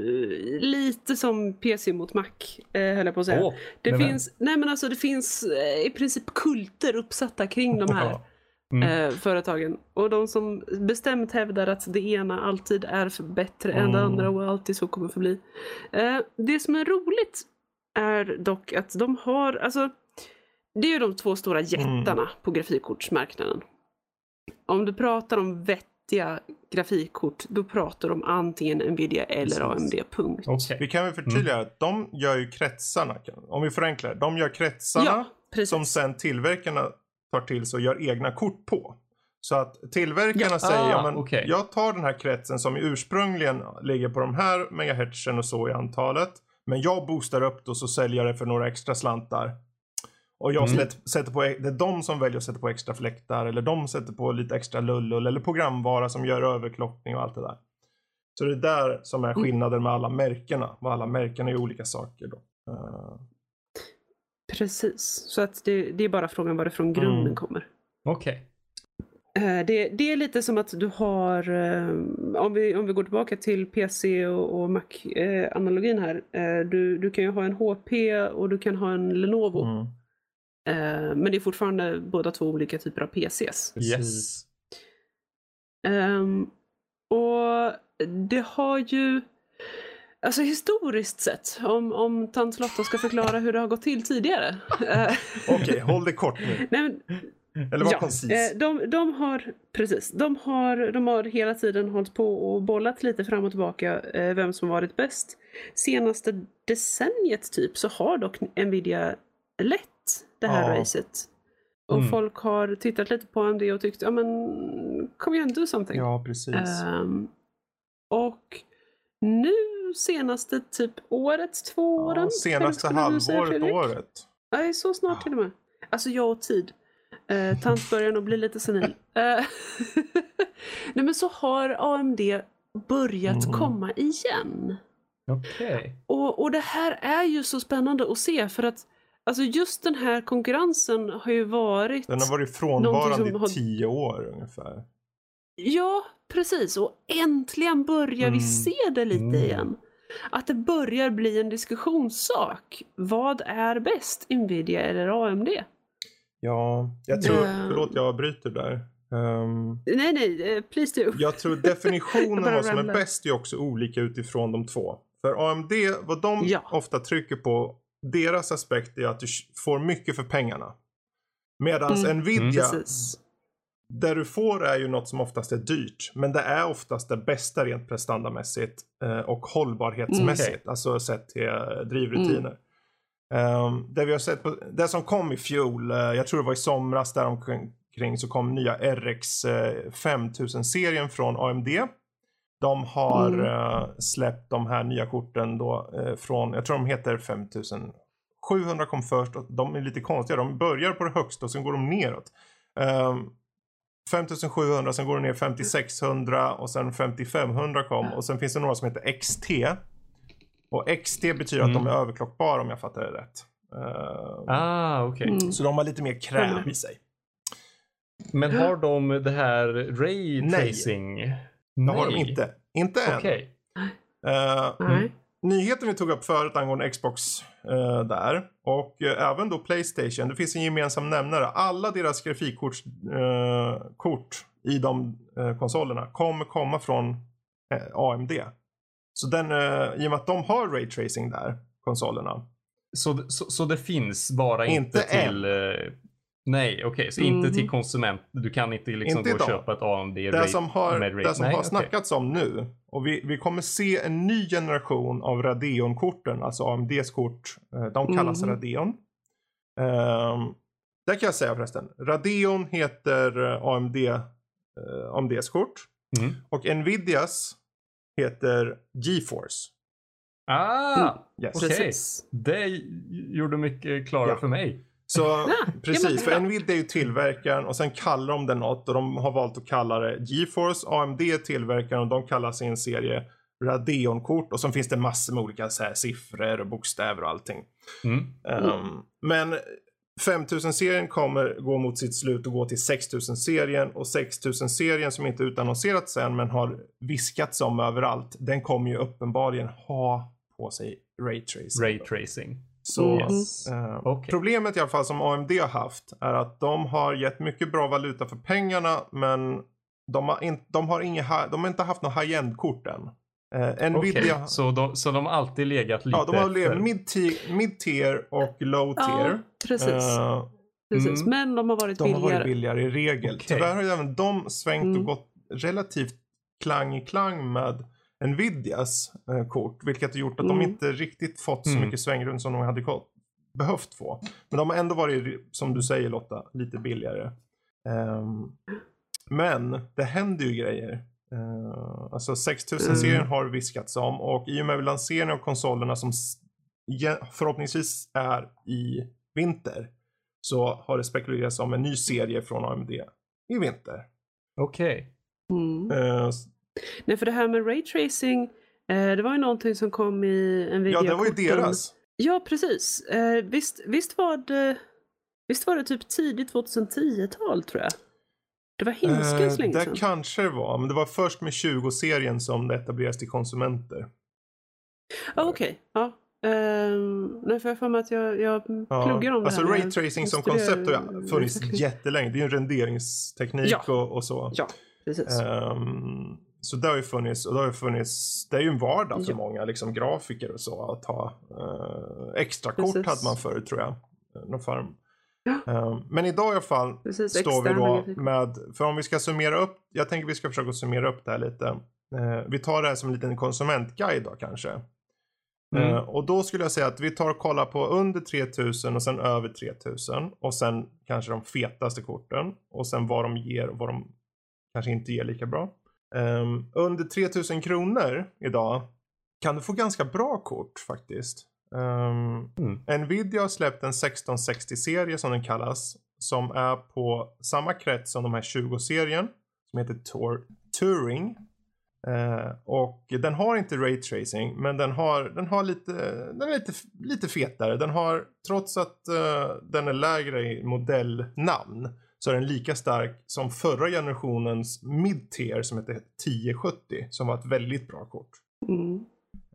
lite som PC mot Mac, eh, höll jag på att säga. Åh, det finns, nej men alltså det finns eh, i princip kulter uppsatta kring de här. Mm. eh, företagen. Och de som bestämt hävdar att det ena alltid är för bättre än det Mm. andra och alltid så kommer förbli. Eh, det som är roligt är dock att de har, alltså det är ju de två stora jättarna på grafikkortsmarknaden. Om du pratar om vettiga grafikkort, då pratar de antingen Nvidia eller Precis. AMD, punkt. Okej. Vi kan väl förtydliga Mm. att de gör ju kretsarna. Om vi förenklar. De gör kretsarna Ja, precis. som sen tillverkarna tar till sig och gör egna kort på. Så att tillverkarna Ja. säger, Ah, ja, men okej. jag tar den här kretsen som ursprungligen ligger på de här megahertzen och så i antalet. Men jag boostar upp och så säljer jag det för några extra slantar. Och jag Mm. sätter på, det är de som väljer att sätta på extra fläktar eller de sätter på lite extra lullull eller programvara som gör överklockning och allt det där. Så det är där som är Mm. skillnaden med alla märkena. Och alla märken är olika saker då. Precis. Så att det, det är bara frågan varifrån grunden Mm. kommer. Okej. Eh, Det, det är lite som att du har, eh, om vi, om vi går tillbaka till PC och, och Mac-analogin här. eh, Du, du kan ju ha en HP och du kan ha en Lenovo. mm. Men det är fortfarande båda två olika typer av PCs. Yes. Ehm, och det har ju, alltså historiskt sett, om, om tant Lotta ska förklara hur det har gått till tidigare. Eh, Okej, håll det kort nu. Nej, men, Eller var ja, koncis. eh, de, de har, precis, de har, de har hela tiden hållit på och bollat lite fram och tillbaka eh, vem som varit bäst. Senaste decenniet typ så har dock Nvidia lett det här Ja. racet. Och Mm. folk har tittat lite på AMD och tyckt, ja men kom igen do something. Ja, precis. Ehm, och nu senaste typ året, två åren. ja, senaste halvåret, året. Nej, så snart till och med. Alltså jag och tid. Eh, tant börjar nog bli lite senil. Eh, Nej men så har AMD börjat Mm. komma igen. Okej. Och, och det här är ju så spännande att se för att alltså just den här konkurrensen har ju varit... Den har varit frånvarande som i har- tio år ungefär. Ja, precis. Och äntligen börjar vi Mm. se det lite Mm. igen. Att det börjar bli en diskussionssak. Vad är bäst, Nvidia eller AMD? Ja, jag tror, Mm. förlåt jag avbryter där. Ehm, Nej, nej, eh, please do. jag tror definitionen av vad som är bäst är också olika utifrån de två. För AMD, vad de Ja. ofta trycker på, deras aspekt är att du får mycket för pengarna. Medan Mm. Nvidia, Precis. Det du får är ju något som oftast är dyrt. Men det är oftast det bästa rent prestandamässigt eh, och hållbarhetsmässigt. Mm. Alltså sett till eh, drivrutiner. Ehm, det vi har sett på, det som kom i fjol, eh, jag tror det var i somras däromkring så kom nya RX eh, 5000-serien från AMD. De har Mm. eh, släppt de här nya korten då från, jag tror de heter 5700 kom först och de är lite konstiga. De börjar på det högsta och sen går de neråt. Um, 5700, sen går det ner 5600 och sen 5500 kom och sen finns det några som heter XT. Och XT betyder att de Mm. är överklockbara om jag fattar det rätt. Ehm, Ah, okej. Mm. Så de har lite mer kräm i sig. Men har de det här ray Nej. tracing? Det har de inte. Inte än. Okej. Eh, Nej. Nyheten vi tog upp förut angående Xbox eh, där och eh, även då Playstation. Det finns en gemensam nämnare. Alla deras grafikkort eh, kort i de eh, konsolerna kommer komma från eh, AMD. Så den, i och med att de har Ray Tracing där, konsolerna. Så, så, så det finns bara inte, Inte till... eh, nej, okej. så inte Mhm. till konsument. Du kan inte liksom Inte gå och köpa ett AMD Det Ray- som har, med det som Nej, har okej. snackats om nu och vi, vi kommer se en ny generation av Radeon-korten, alltså AMDs kort. Eh, De kallas Mhm. Radeon. Um, där kan jag säga förresten. Radeon heter eh, AMD, eh, AMDs kort Mm. och Nvidias heter GeForce. Ah! Yes. Okej. Precis. Det gjorde mycket klarare Ja. för mig. Så ja, precis, för. Nvidia är ju tillverkaren och sen kallar de det något och de har valt att kalla det GeForce. AMD är tillverkaren och de kallar sin serie Radeon-kort och sen finns det massor med olika så här, siffror och bokstäver och allting. Mm. Ehm, men 5000-serien kommer gå mot sitt slut och gå till 6000-serien och 6000-serien som inte utannonserats än men har viskats om överallt. Den kommer ju uppenbarligen ha på sig Ray Tracing. Ray tracing. Så Yes. eh, Okej. problemet i alla fall som AMD har haft är att de har gett mycket bra valuta för pengarna men de har, in, de har, inga, de har inte haft några high-end kort än. Eh, Nvidia, Okej, så, de, så de har alltid legat lite ja de har levat mid-tier och low-tier. Ja, precis. Eh, precis. mm. Men de har varit de har billigare. varit billigare i regel. Okej. Tyvärr har ju även de svängt Mm. och gått relativt klang i klang med Nvidias eh, kort. Vilket har gjort att de Mm. inte riktigt fått så Mm. mycket svängrum som de hade behövt få. Men de har ändå varit, som du säger Lotta, lite billigare. Ehm, men det händer ju grejer. Uh, alltså 6000-serien Mm. har viskats om och i och med lanseringen av konsolerna som förhoppningsvis är i vinter så har det spekulerats om en ny serie från AMD i vinter. Okej. Mm. Eh, Nej, för det här med raytracing, eh, det var ju någonting som kom i Ja, Nvidia. det var ju deras. Ja, precis. Eh, visst, visst, var det, visst var det typ tidigt 2010-tal tror jag? Det var hinskens Eh, länge det sedan. kanske det var, men det var först med 20-serien som det etablerades till konsumenter. Ah, Okej, ja. Um, nej, för jag för mig att jag, jag Ja. pluggar om alltså det här. jag raytracing som koncept har funnits jättelänge. Det är ju en renderingsteknik Ja. och, och så. Ja, precis. Ehm, så det har ju funnits, och det har ju funnits, det är ju en vardag för Ja. många liksom grafiker och så att ha uh, extra kort Precis. hade man förut tror jag. Eh, Någon form. Ja. Ehm, men idag i alla fall precis. står vi då med, för om vi ska summera upp, jag tänker vi ska försöka summera upp det här lite. Eh, vi tar det här som en liten konsumentguide då kanske. Mm. Eh, och då skulle jag säga att vi tar och kollar på under 3000 och sen över 3000 och sen kanske de fetaste korten och sen vad de ger och vad de kanske inte ger lika bra. Um, under 3000 kronor idag kan du få ganska bra kort faktiskt. Ehm, um, Mm. Nvidia har släppt en 1660-serie som den kallas. Som är på samma krets som de här 20-serien. Som heter Tor- Turing. Uh, ehm, och den har inte Ray Tracing men den har, den har lite, den är lite, lite fetare. Den har, trots att uh, den är lägre i modellnamn, så är den lika stark som förra generationens mid-tier som heter 1070. Som var ett väldigt bra kort. Mm.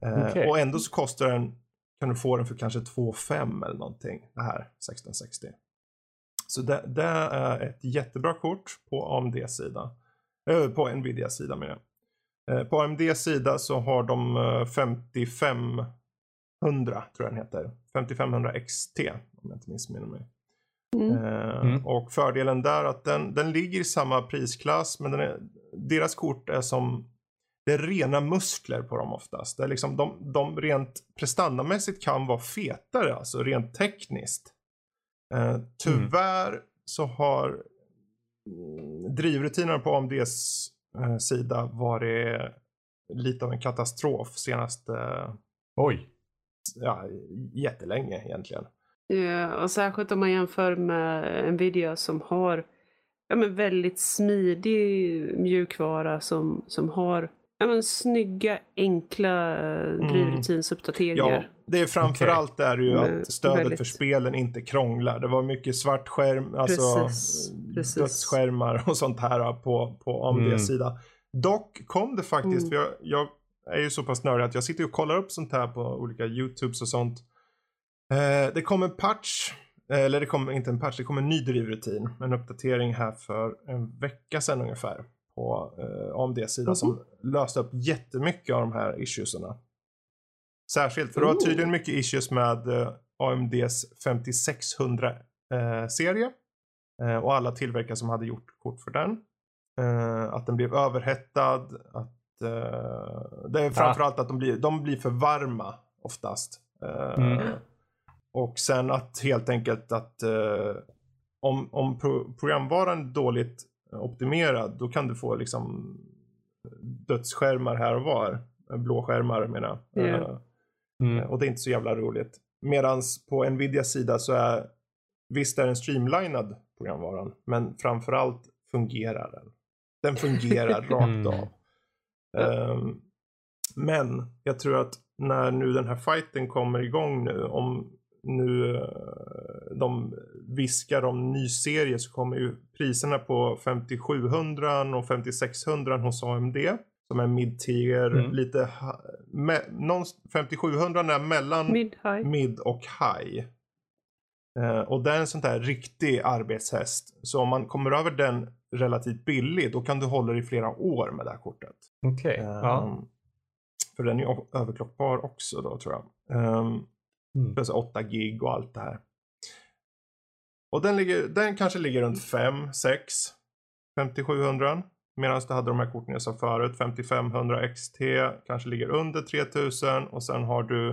Eh, Okej. Och ändå så kostar den, kan du få den för kanske 2,5 eller någonting. Det här 1660. Så det, det är ett jättebra kort på AMD sida. Eh, på Nvidia sida med det. Eh, på AMD sida så har de eh, 5500 tror jag den heter. 5500 XT om jag inte missminner mig. Mm. Eh, Mm. Och fördelen där är att den, den ligger i samma prisklass men den är, deras kort är som det är rena muskler på dem oftast. Det är liksom de, de rent prestandamässigt kan vara fetare, alltså rent tekniskt. Eh, tyvärr så har mm, drivrutinerna på AMDs eh, sida varit lite av en katastrof senaste, Oj. ja, jättelänge egentligen. Ja, och särskilt om man jämför med Nvidia som har ja, men väldigt smidig mjukvara som, som har ja, men snygga, enkla eh, drivrutins-uppdateringar. Ja, det är framförallt där ju Men att stödet väldigt- för spelen inte krånglar. Det var mycket svart skärm, alltså Precis, precis. dödsskärmar och sånt här på, på AMDs Mm. sida. Dock kom det faktiskt, Mm. för jag, jag är ju så pass nördig att jag sitter och kollar upp sånt här på olika YouTubes och sånt. Eh, det kom en patch, eller det kom inte en patch, det kom en ny drivrutin. En uppdatering här för en vecka sedan ungefär på eh, AMDs sida Mhm. som löste upp jättemycket av de här issuesarna. Särskilt, för det var tydligen mycket issues med eh, AMDs 5600-serie. Eh, och alla tillverkare som hade gjort kort för den. Eh, att den blev överhettad. Att, eh, det är framförallt att de blir, de blir för varma oftast. Eh, Mm. Och sen att helt enkelt att eh, om, om pro programvaran är dåligt optimerad då kan du få liksom dödsskärmar här och var. Blåskärmar menar jag. Ja. Eh, Mm. och det är inte så jävla roligt. Medans på Nvidias sida så är visst är den streamlinad programvaran. Men framförallt fungerar den. Den fungerar Mm. rakt av. Ehm, men jag tror att när nu den här fighten kommer igång nu. Om nu eh, de viskar om ny serie så kommer ju priserna på 5700 och 5600 hos AMD. Som är mid-tier, Mm. lite me, någon, 5700 är mellan Mid-high. mid och high. Eh, och det är en sån där riktig arbetshäst. Så om man kommer över den relativt billig då kan du hålla dig i flera år med det här kortet. Okej. Ehm, Ja. För den är överklockbar också då tror jag. Um, Mm. plus 8 gig och allt det här. Och den, ligger, den kanske ligger runt 5, 6, 5700. Medan du hade de här korten jag sa förut, 5500 XT kanske ligger under 3000 och sen har du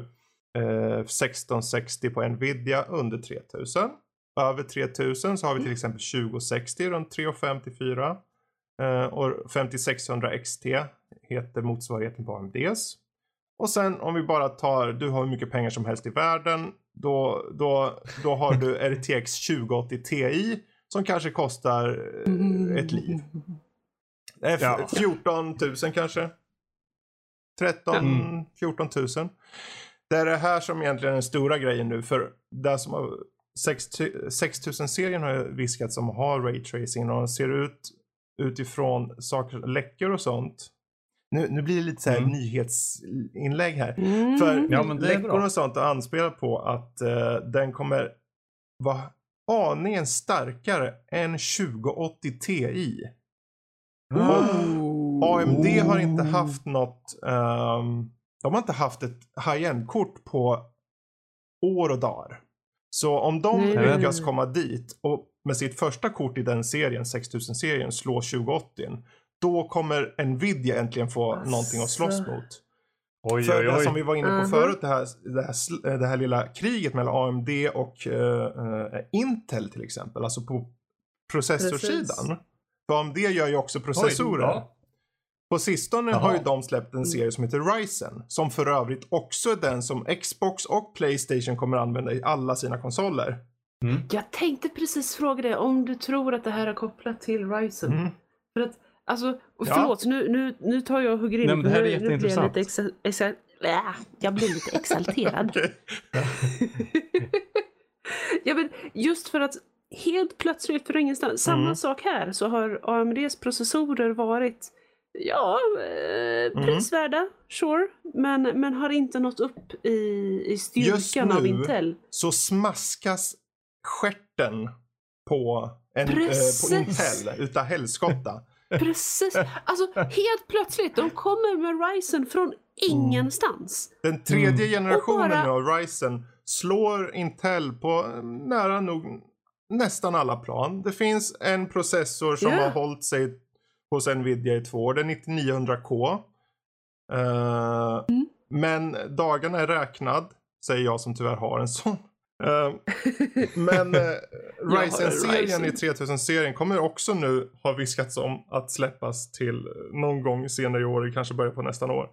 eh, 1660 på Nvidia under 3000. Över 3000 så har vi till exempel 2060 runt 3,5 till 4. Eh, och 5600 XT heter motsvarigheten på AMDs. Och sen om vi bara tar, du har hur mycket pengar som helst i världen. Då, då, då har du RTX 2080 Ti som kanske kostar eh, ett liv. Är Ja. 14 000 kanske. 13, Mm. 14 000. Det är det här som egentligen är den stora grejen nu. För det som har 6000-serien har ju viskats om att ha raytracing och ser ut utifrån saker, läckor och sånt. Nu, nu blir det lite så här Mm. nyhetsinlägg här. Mm. För Ja, men det är läckor och sånt har anspelat på att eh, den kommer vara aningen starkare än 2080 Ti. Oh. AMD har inte haft något, ehm, de har inte haft ett high-end-kort på år och dagar. Så om de nej, lyckas komma dit och med sitt första kort i den serien, 6000-serien, slå 2080 då kommer Nvidia äntligen få Asså. någonting att slåss mot. Oj, För oj, det som oj. vi var inne på Mhm. förut, det här, det, här, sl- det här lilla kriget mellan AMD och eh, eh, Intel till exempel, alltså på processorsidan. För AMD gör ju också processorer. På sistone Jaha. har ju de släppt en serie som heter Ryzen, som för övrigt också är den som Xbox och Playstation kommer använda i alla sina konsoler. Mm. Jag tänkte precis fråga dig om du tror att det här är kopplat till Ryzen. Mm. För att, alltså, och Ja. förlåt, nu, nu, nu tar jag och hugger in. Nej, men det här är nu, nu blir jag jätteintressant. lite exa, exa, äh, jag blir lite exalterad. Ja, men just för att helt plötsligt från ingenstans, samma Mm. sak här, så har AMDs processorer varit Ja, eh, Mm. prisvärda, sure. Men, men har inte nått upp i, i Just styrkan av nu- Intel. Så smaskas skärten på, en, eh, på. Intel utav helskotta. Precis. Alltså helt plötsligt, de kommer med Ryzen från ingenstans. Den tredje Mm. generationen bara- av Ryzen slår Intel på nära nog nästan alla plan. Det finns en processor som Ja. har hållit sig hos Nvidia i två år. Det är 9900K. Eh, Mm. Men dagarna är räknad, säger jag som tyvärr har en sån. Eh, men uh, Ryzen-serien i Ryzen. 3000-serien kommer också nu ha viskats om att släppas till någon gång senare i år, kanske början på nästa år.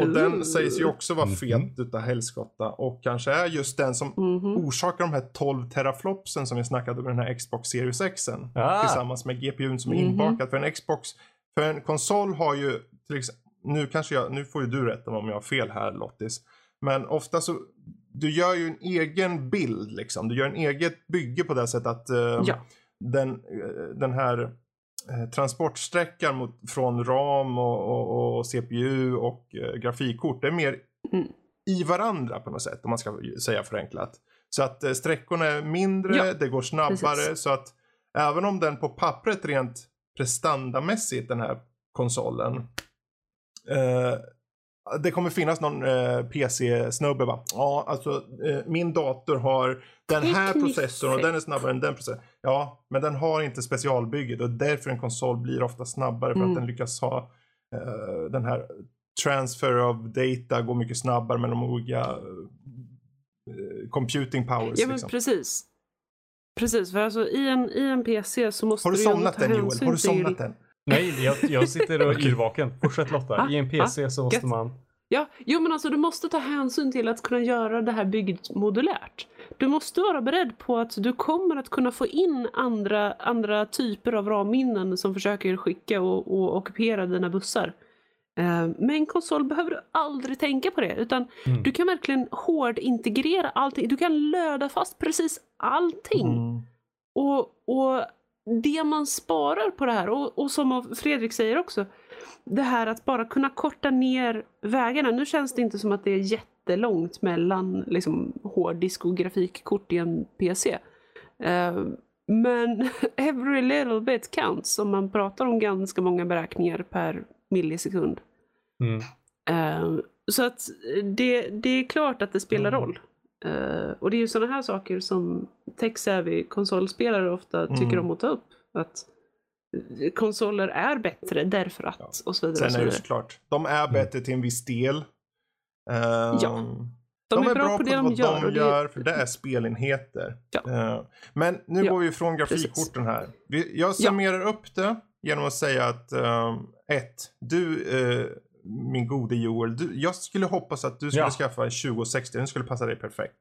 Och Ooh. den sägs ju också vara Mhm. fet utav helskotta och kanske är just den som Mhm. orsakar de här 12 teraflopsen som vi snackade om med den här Xbox Series X. Ah. Tillsammans med GPUn som är Mhm. inbakad. För en Xbox, för en konsol har ju till exempel, nu kanske jag, nu får ju du rätta om jag har fel här Lottis. Men ofta så, du gör ju en egen bild liksom. Du gör en eget bygge på det sättet att eh, Ja. den, eh, den här eh, transportsträckan mot, från RAM och, och, och CPU och eh, grafikkort, det är mer Mm. i varandra på något sätt om man ska säga förenklat. Så att eh, sträckorna är mindre, Ja, det går snabbare precis. så att även om den på pappret rent prestandamässigt den här konsolen eh, det kommer finnas någon eh, PC-snubbe va? Ja, alltså eh, min dator har den här processorn och den är snabbare än den processorn. Ja, men den har inte specialbygget och därför en konsol blir ofta snabbare för Mm. att den lyckas ha eh, den här transfer of data går mycket snabbare med de olika eh, computing powers. Ja men liksom. precis. Precis, för alltså i en, i en PC så måste Har du du ju ändå somnat ta än Joel? hänsyn Har du somnat till... än? Nej, jag, jag sitter och är yrvaken. Fortsätt Lotta. Ah, I en PC så måste gött. man... Ja, jo men alltså du måste ta hänsyn till att kunna göra det här bygget modulärt. Du måste vara beredd på att du kommer att kunna få in andra, andra typer av ramminnen som försöker skicka och, och ockupera dina bussar. Eh, Med en konsol behöver du aldrig tänka på det utan Mm. du kan verkligen hårdintegrera allting. Du kan löda fast precis allting. Mm. Och, och det man sparar på det här, och, och som Fredrik säger också, det här att bara kunna korta ner vägarna. Nu känns det inte som att det är jättelångt mellan liksom, hårddisk och grafikkort i en PC. Eh, men every little bit counts om man pratar om ganska många beräkningar per millisekund. Mm. Eh, så att det, det är klart att det spelar Mm. roll. Eh, och det är ju sådana här saker som tech-savvy konsolspelare ofta tycker Mm. om att ta upp. Att eh, konsoler är bättre därför att Ja. och så vidare. Sen är det vidare. såklart, de är bättre till en viss del. Ehm, Ja. De, är bra, på det de vad gör. de och det, gör, för det är spelenheter. Ja. Eh, men nu Ja, går vi ifrån grafikkorten här. Vi, jag summerar upp det genom att säga att ehm, ett, du eh, min gode Joel, du, jag skulle hoppas att du skulle Ja. skaffa en 2060, den skulle passa dig perfekt.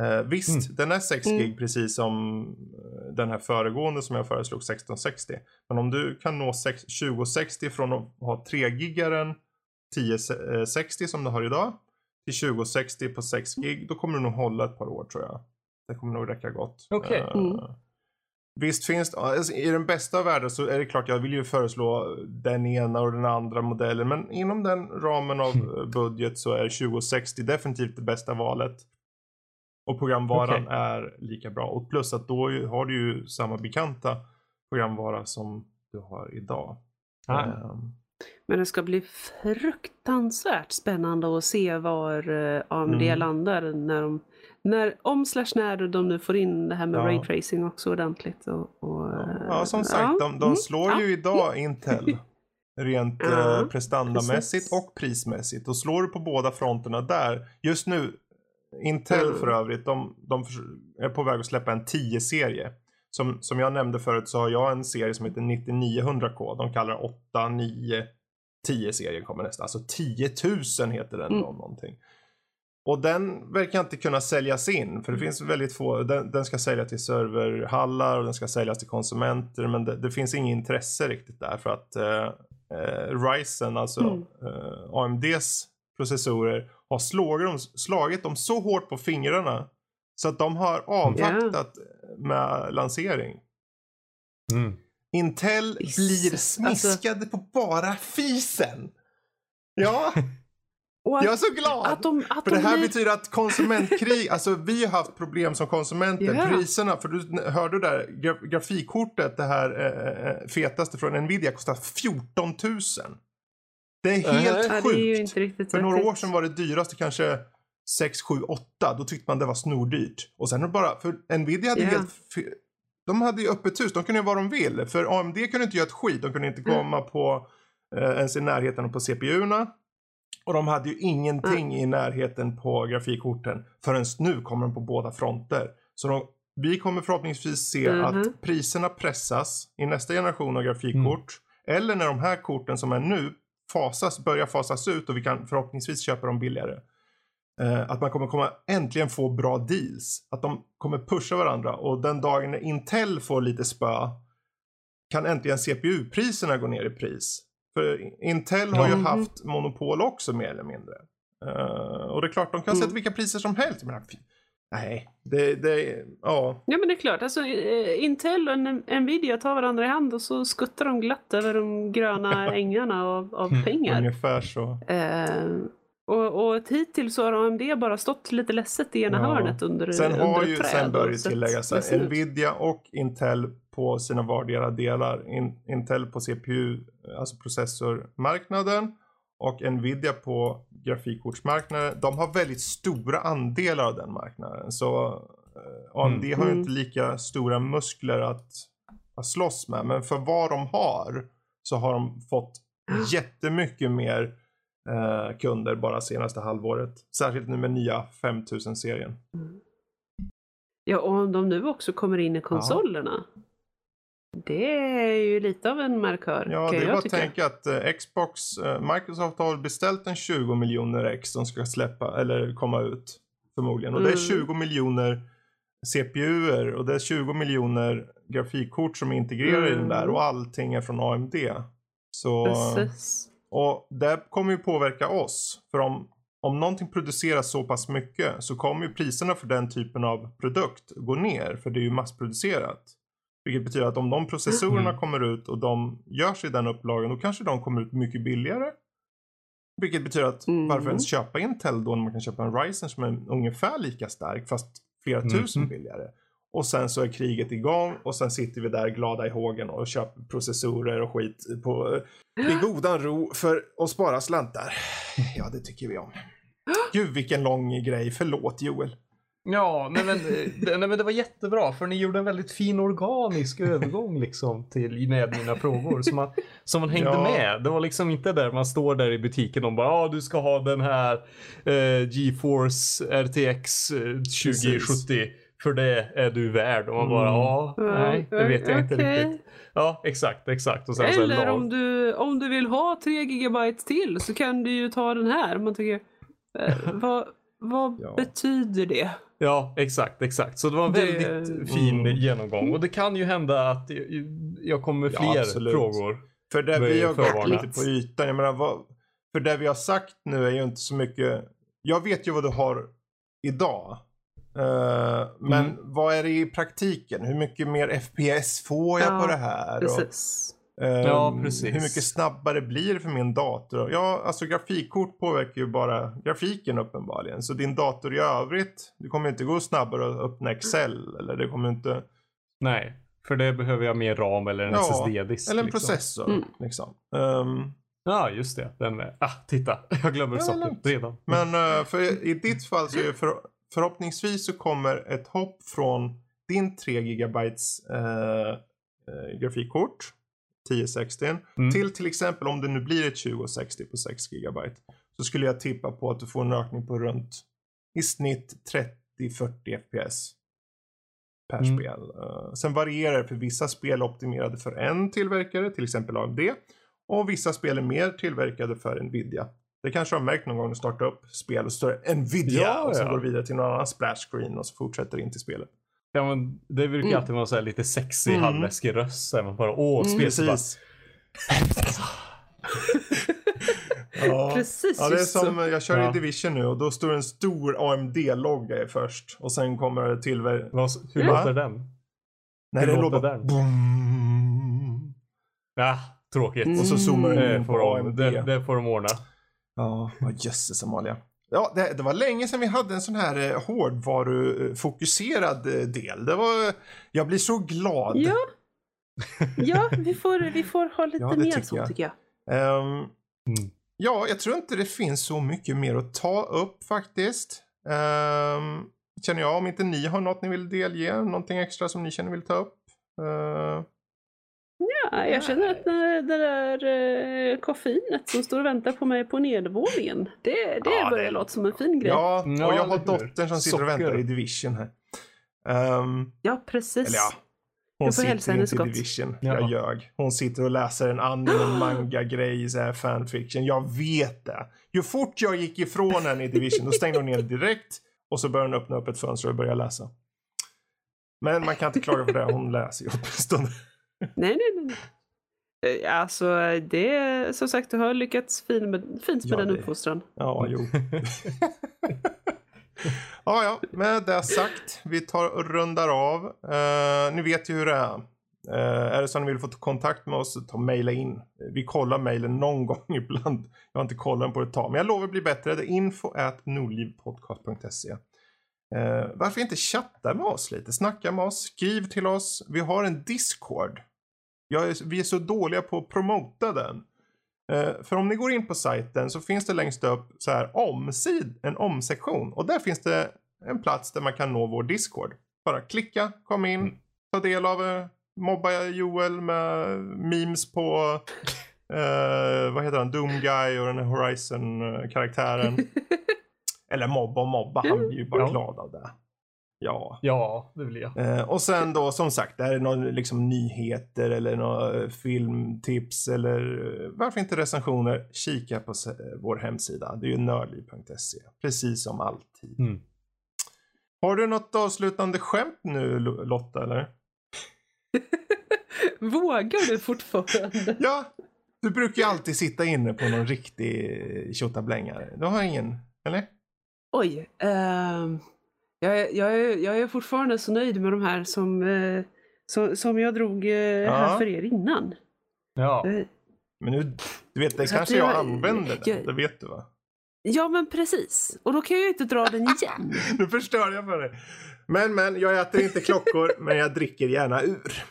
Eh, visst, Mm. den är 6 Mm. gig precis som eh, den här föregående som jag föreslog 1660. Men om du kan nå sex- 2060 från att ha 3-gigaren 1060 som du har idag till 2060 på 6 gig, då kommer du nog hålla ett par år tror jag. Det kommer nog räcka gott. Okej. Eh, Mm. Visst finns det, alltså, i den bästa världen så är det klart jag vill ju föreslå den ena och den andra modellen men inom den ramen av Mm. eh, budget så är 2060 definitivt det bästa valet. Och programvaran Okej. är lika bra och plus att då har du ju samma bekanta programvara som du har idag. Ah. Ehm, Men det ska bli fruktansvärt spännande att se var eh, AMD Mm. landar när de, när, om slash när de nu får in det här med Ja. raytracing också ordentligt. Och, och, Ja, eh, ja som sagt, de, de mm, slår ja. ju idag Intel. Rent Ja, eh, prestandamässigt precis. och prismässigt. Och slår du på båda fronterna där. Just nu, Intel Mm. för övrigt, de, de är på väg att släppa en 10-serie. Som, som jag nämnde förut så har jag en serie som heter 9900K. De kallar det 8, 9, 10-serien kommer nästa. Alltså 10 000 heter den Mm. någonting. Och den verkar inte kunna säljas in för det finns väldigt få. Den, den ska säljas till serverhallar och den ska säljas till konsumenter men det, det finns inget intresse riktigt där för att eh, eh, Ryzen, alltså Mm. eh, AMDs processorer har slagit dem, slagit dem så hårt på fingrarna så att de har avvaktat med lansering. Mm. Intel blir alltså- smiskade på bara fisen. Ja, att, jag är så glad. att de, att För de det här blir- betyder att konsumentkrig, alltså vi har haft problem som konsumenter. Ja. Priserna, för du hörde där, gra grafikkortet, det här eh, eh, fetaste från Nvidia kostar 14 000. Det är helt ja, det är ju sjukt. inte riktigt För några år sedan var det dyraste kanske 6, 7, 8. Då tyckte man det var snordyrt. Och sen är det bara, för Nvidia hade Ja. helt de hade ju öppet hus, de kunde göra vad de vill. För AMD kunde inte göra ett skit, de kunde inte Mm. komma på eh, ens i närheten på CPU-erna. Och de hade ju ingenting i närheten på grafikkorten förrän nu kommer de på båda fronter. Så de, vi kommer förhoppningsvis se Mhm. att priserna pressas i nästa generation av grafikkort. Eller när de här korten som är nu fasas, börjar fasas ut och vi kan förhoppningsvis köpa dem billigare. Eh, att man kommer komma äntligen få bra deals. Att de kommer pusha varandra och den dagen när Intel får lite spö kan äntligen CPU-priserna gå ner i pris. För Intel har ju Mhm. haft monopol också mer eller mindre. Eh, och det är klart, de kan Mm. sätta vilka priser som helst. Men, nej, det, det, ja. Ja men det är klart, alltså, eh, Intel och Nvidia tar varandra i hand och så skuttar de glatt över de gröna ängarna av, av Mm, pengar. Ungefär så. Eh, och, och hittills så har AMD bara stått lite ledset i ena Ja. hörnet under, Sen under har ett ju, träd sen bör det tilläggas. Nvidia och Intel på sina vardera delar. In, Intel på CPU, alltså processormarknaden och Nvidia på grafikkortsmarknaden. De har väldigt stora andelar av den marknaden. Så eh, AMD Mm. har ju Mm. inte lika stora muskler att, att slåss med. Men för vad de har så har de fått jättemycket mer eh, kunder bara senaste halvåret. Särskilt nu med nya 5000-serien. Ja, och om de nu också kommer in i konsolerna. Det är ju lite av en markör Ja, det är bara att tänka att eh, Xbox, eh, Microsoft har beställt en 20 miljoner X som ska släppa, eller komma ut förmodligen. Och det är Mm. 20 miljoner CPUer och det är 20 miljoner grafikkort som är integrerade i den där Mm. och allting är från AMD. Så, Precis. och det kommer ju påverka oss. För om, om någonting produceras så pass mycket så kommer ju priserna för den typen av produkt gå ner. För det är ju massproducerat. Vilket betyder att om de processorerna Mm. kommer ut och de görs i den upplagan då kanske de kommer ut mycket billigare. Vilket betyder att Mm. varför ens köpa Intel då när man kan köpa en Ryzen som är ungefär lika stark fast flera Mm. tusen billigare. Och sen så är kriget igång och sen sitter vi där glada i hågen och köper processorer och skit på, i godan ro för att spara slantar. Ja, det tycker vi om. Gud vilken lång grej, förlåt Joel. Ja, nej men, det, nej men det var jättebra för ni gjorde en väldigt fin organisk övergång liksom till med mina frågor som man, som man hängde Ja. med. Det var liksom inte där man står där i butiken och bara ja du ska ha den här eh, GeForce RTX eh, 2070 för det är du värd och man bara Mm. ja, nej det vet jag inte riktigt. Ja exakt, exakt. Och sen så Eller lag- om du, om du vill ha 3 gigabyte till så kan du ju ta den här. Man tycker, eh, vad, vad Ja. betyder det? Ja, exakt, exakt. Så det var en Det- väldigt fin Mm. genomgång. Och det kan ju hända att jag- kommer med Ja, fler absolut. frågor. För det vi är har gått lite på ytan, jag menar vad, för det vi har sagt nu är ju inte så mycket, jag vet ju vad du har idag. Eh, men Mm. vad är det i praktiken? Hur mycket mer FPS får jag Ja, på det här? Och, Precis. ehm, Ja, precis. Hur mycket snabbare blir det för min dator? Ja, alltså grafikkort påverkar ju bara grafiken uppenbarligen. Så din dator i övrigt, det kommer inte gå snabbare att öppna Excel. Eller det kommer inte... Nej, för det behöver jag mer ram eller en Ja, SSD-disk. Eller en liksom. processor. Mm. Liksom. Ehm, Ja, just det. Den med. Ah, titta. Jag glömmer Ja, saker redan. Men eh, för i ditt fall så är det för, förhoppningsvis så kommer ett hopp från din 3 gigabytes eh, eh, grafikkort 1060 Mm. till till exempel om det nu blir ett 2060 på 6 gigabyte så skulle jag tippa på att du får en ökning på runt i snitt 30-40 FPS per Mm. spel. Eh, sen varierar det för vissa spel optimerade för en tillverkare, till exempel AMD. Och vissa spel är mer tillverkade för Nvidia. Det kanske har märkt någon gång när du startar upp spel och så står det Nvidia Ja, och så ja. går du vidare till någon annan splash screen och så fortsätter in till spelet. Ja, men det brukar Mm. alltid vara så här lite sexig, Mm. halvläskig röst. Så här, man bara, åh, Mm. spel bara, Precis. ja. Precis Ja, det är som så. jag kör Ja. i Division nu och då står en stor AMD-logga först och sen kommer det tillver... Vad, hur Va? låter den? Nej, Hur det låter den? Boom. Ja, tråkigt. Mm. Och så zoomar den in får, på de, AMD. det, det får de ordna. Ja, vad jösses Amalia. Ja, det, det var länge sedan vi hade en sån här eh, hårdvarufokuserad eh, del. Det var, jag blir så glad. Ja. ja, vi får, vi får ha lite Ja, mer tycker så jag. tycker jag. Ehm, Mm. ja, jag tror inte det finns så mycket mer att ta upp faktiskt. Ehm, känner jag, om inte ni har något ni vill delge, någonting extra som ni känner vill ta upp. Ehm, Ja, jag känner att det, det där eh, koffeinet som står och väntar på mig på nedervåningen, det, det Ja, börjar det- låta som en fin grej. Ja, ja, och Ja, jag har dottern som sitter och väntar i Division här. Ehm, precis. Eller ja, hon får hälsa sitter henne inte i så gott. Division. Ja. Jag ljög. Hon sitter och läser en anime manga-grej, så här fanfiction. Jag vet det. Ju fort jag gick ifrån henne i Division, då stängde hon ner direkt. Och så började hon öppna upp ett fönster och börja läsa. Men man kan inte klaga på det, hon läser ju åtminstone. Nej, nej, nej. Eh, Alltså, det som sagt, du har lyckats fin med, fint med Ja, den det- uppfostran. Ja, jo. ja, ja, med det sagt, vi tar och rundar av. Uh, ni vet ju hur det är. Eh, är det så att ni vill få kontakt med oss, ta mejla in. Vi kollar mejlen någon gång ibland. Jag har inte kollat den på ett tag, men jag lovar att bli bättre. Det är info at nordlivpodcast.se. Eh, varför inte chatta med oss lite? Snacka med oss, skriv till oss. Vi har en Discord. Är, vi är så dåliga på att promota den. Eh, för om ni går in på sajten så finns det längst upp så här omsid, en omsektion. Och där finns det en plats där man kan nå vår Discord. Bara klicka, kom in, Mm. ta del av, eh, mobba Joel med memes på, eh, vad heter han, Doom Guy och den här Horizon-karaktären. Eller mobba och mobba, han blir ju bara glad av det. Ja. Ja, det vill jag. Eh, och sen då som sagt, det här är någon liksom nyheter eller några eh, filmtips eller eh, varför inte recensioner. Kika på eh, vår hemsida. Det är ju nördliv.se. Precis som alltid. Mm. Har du något avslutande skämt nu Lo- Lotta eller? Vågar du fortfarande? Ja, du brukar ju alltid sitta inne på någon riktig tjottablängare. Du har ingen, eller? Oj. ehm, jag, är- jag, är, jag är fortfarande så nöjd med de här som, eh, som, som jag drog eh, Ja. här för er innan. Ja. Eh, Men nu, du vet, det Så kanske jag, jag- använder den. jag- Det vet du va? Ja, men precis. Och då kan jag ju inte dra den igen. Nu förstör jag för dig. Men, men, jag äter inte klockor, men jag dricker gärna ur.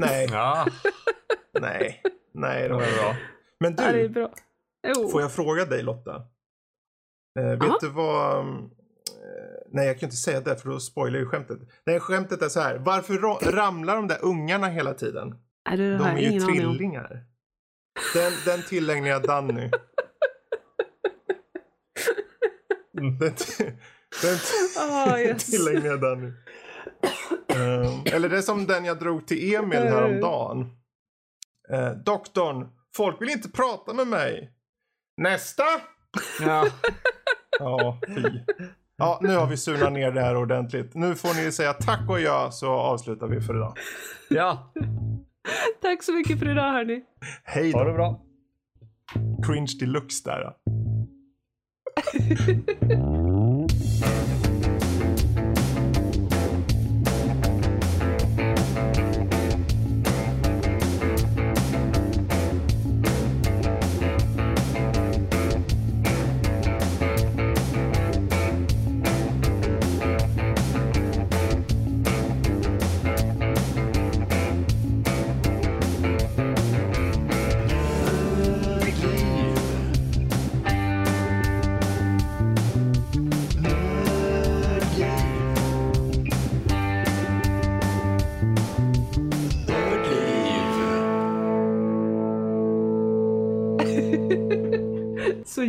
Nej, Ja, nej, nej det då. var bra. Men Ja, det är du, bra. Jo. får jag fråga dig Lotta? Eh, vet Ja. du vad... nej, jag kan inte säga det för då spoilar ju skämtet. Nej, skämtet är så här. Varför ra- ramlar de där ungarna hela tiden? Nej, det De har är ju trillingar. Den, den tillägnar jag Danny. Den, den Ah, yes. tillägnar jag Danny. Ehm, eller det är som den jag drog till Emil häromdagen. Uh, doktorn, folk vill inte prata med mig. Nästa! Ja. Ja, fy. Ja, nu har vi surnat ner det här ordentligt. Nu får ni säga tack och ja så avslutar vi för idag. Ja, Tack så mycket för idag hörni. Hej ha det då. bra. Cringe deluxe där.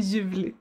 Så ljuvligt.